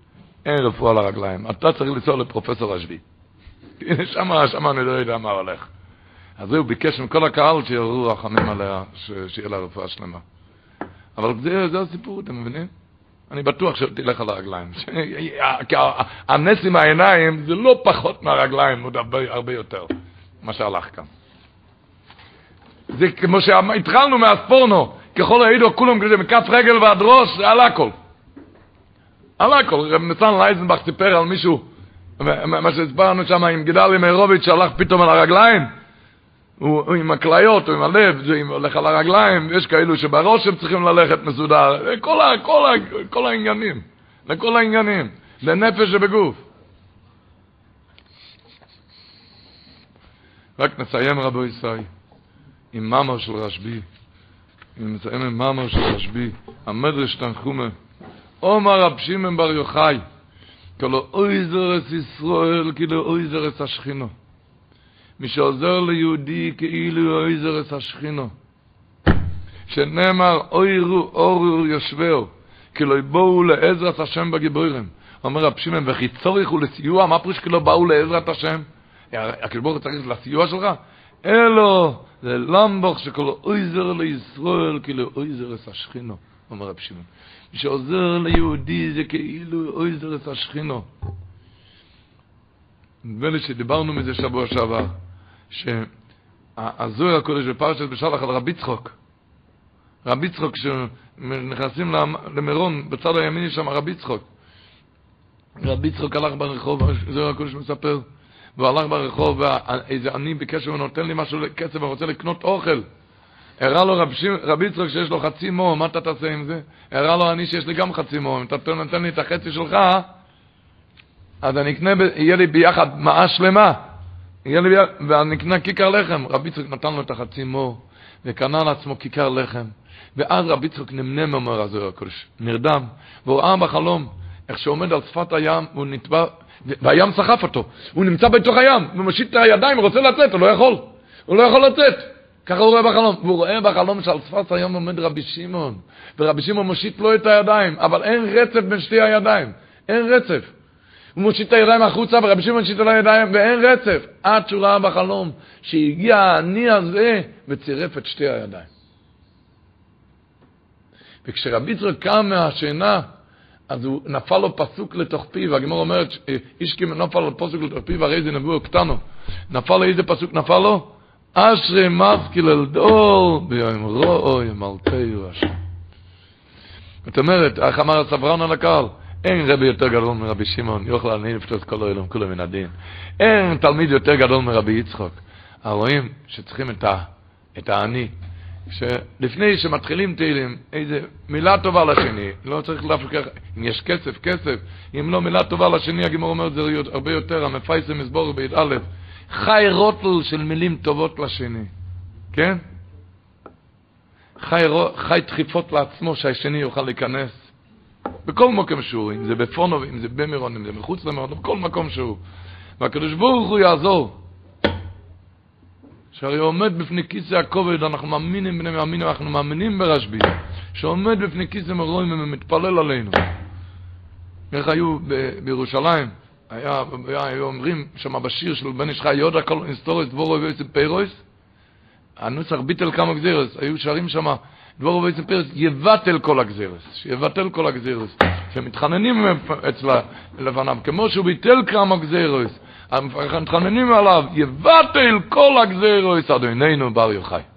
אין רפואה לרגליים, אתה צריך לנסוע לפרופסור השבי. שמה, שמה אני לא יודע מה הולך. אז הוא ביקש מכל הקהל שיראו רחמים עליה, שיהיה לה רפואה שלמה. אבל זה, זה הסיפור, אתם מבינים? אני בטוח שתלך על הרגליים. הנס עם העיניים זה לא פחות מהרגליים, עוד הרבה, הרבה יותר, מה שהלך כאן. זה כמו שהתחלנו מהספורנו, ככל העידו כולם כזה, מכף רגל ועד ראש, זה על הכל. על הכל. רב ניסן לייזנבך סיפר על מישהו, מה שהסברנו שם עם גדליה מאירוביץ' שהלך פתאום על הרגליים, הוא, עם הכליות, הוא עם הלב, זה הולך על הרגליים, יש כאלו שבראש הם צריכים ללכת מסודר, כל, ה, כל, ה, כל העניינים, לכל העניינים, לנפש ובגוף. רק נסיים רבו ישראל, עם מאמר של רשב"י, אני מסיים עם מאמר של רשב"י, המדרש תנחומה, עומר רב שמעון בר יוחאי, כלו אוי זרס ישראל, כאילו אוי זרס השכינו. מי שעוזר ליהודי כאילו אוי זרס השכינו. שנאמר אוירו אורו יושבהו, כאילו בואו לעזרת השם בגיבורים. אומר רב שמעון, וכי צורך הוא לסיוע, מה פרוש כאילו באו לעזרת השם? הקדבור צריך לסיוע שלך? אלו, זה למבוך שכל אויזר לישראל, כאילו אויזר את השכינו, אומר רב שמעון. מי שעוזר ליהודי זה כאילו אויזר את השכינו. נדמה לי שדיברנו מזה שבוע שעבר, שהזוהר הקודש בפרשת בשלח על רבי צחוק, רבי צחוק, כשנכנסים למירון, בצד הימיני שם רבי צחוק. רבי צחוק הלך ברחוב, זוהר הקודש מספר, והוא הלך ברחוב, ואיזה עני ביקש ממנו, נותן לי משהו כסף, אני רוצה לקנות אוכל. הראה לו רב, רבי יצחק שיש לו חצי מו, מה אתה תעשה עם זה? הראה לו אני שיש לי גם חצי מו, אם אתה נותן לי את החצי שלך, אז אני אקנה, יהיה לי ביחד מעה שלמה. אקנה כיכר לחם. רבי יצחק נתן לו את החצי מו, וקנה לעצמו כיכר לחם. ואז רבי יצחק נמנם, אומר הזוהר הקודש, נרדם, והוא ראה בחלום, איך שהוא עומד על שפת הים, הוא נטבע, והים סחף אותו. הוא נמצא בתוך הים, הוא מושיט את הידיים, רוצה לצאת, הוא לא יכול. הוא לא יכול לצאת. ככה הוא רואה בחלום. והוא רואה בחלום שעל שפת הים עומד רבי שמעון. ורבי שמעון מושיט לו את הידיים, אבל אין רצף בין שתי הידיים. אין רצף. הוא מושיט את הידיים החוצה, ורבי שמעון מושיט על הידיים, ואין רצף. עד שהוא ראה בחלום שהגיע העני הזה וצירף את שתי הידיים. וכשרבי יצחק קם מהשינה, אז הוא נפל לו פסוק לתוך פיו, הגמור אומרת, איש כי נפל לו פסוק לתוך פיו, הרי זה נבואו קטנו. נפל לו איזה פסוק נפל לו? אשרי משכיל אל דור, ביום רואו ימלכהו השם. זאת אומרת, איך אמר הסברן על הקהל? אין רבי יותר גדול מרבי שמעון, יוכל אני את כל העולם, כולו מן הדין. אין תלמיד יותר גדול מרבי יצחוק. רואים שצריכים את, ה, את העני, שלפני שמתחילים תהילים, איזה מילה טובה לשני, לא צריך להפקח, אם יש כסף, כסף, אם לא מילה טובה לשני, הגימור אומר זה הרבה יותר, המפייסם מסבור בי"א, חי רוטל של מילים טובות לשני, כן? חי, חי דחיפות לעצמו שהשני יוכל להיכנס. בכל מקום שהוא, אם זה בפונו, אם זה במירון, אם זה מחוץ למירון, בכל מקום שהוא. והקדוש ברוך הוא יעזור. שהרי עומד בפני כיסא הכובד, אנחנו מאמינים בני מאמינים, אנחנו מאמינים ברשב"י, שעומד בפני כיסא מרואים ומתפלל עלינו. איך היו בירושלים? היה, היה, היו אומרים שם בשיר של בן איש חי יודע כל היסטוריה דבורו ואיזה פירוס, הנוסח ביטל כמה גזירס, היו שרים שם דבורו פירוס, יבטל כל הגזירס, יבטל כל הגזירס, שמתחננים אצלה לפניו, כמו שהוא ביטל כמה גזירס, מתחננים עליו, יבטל כל הגזירס, אדוננו בר יוחאי.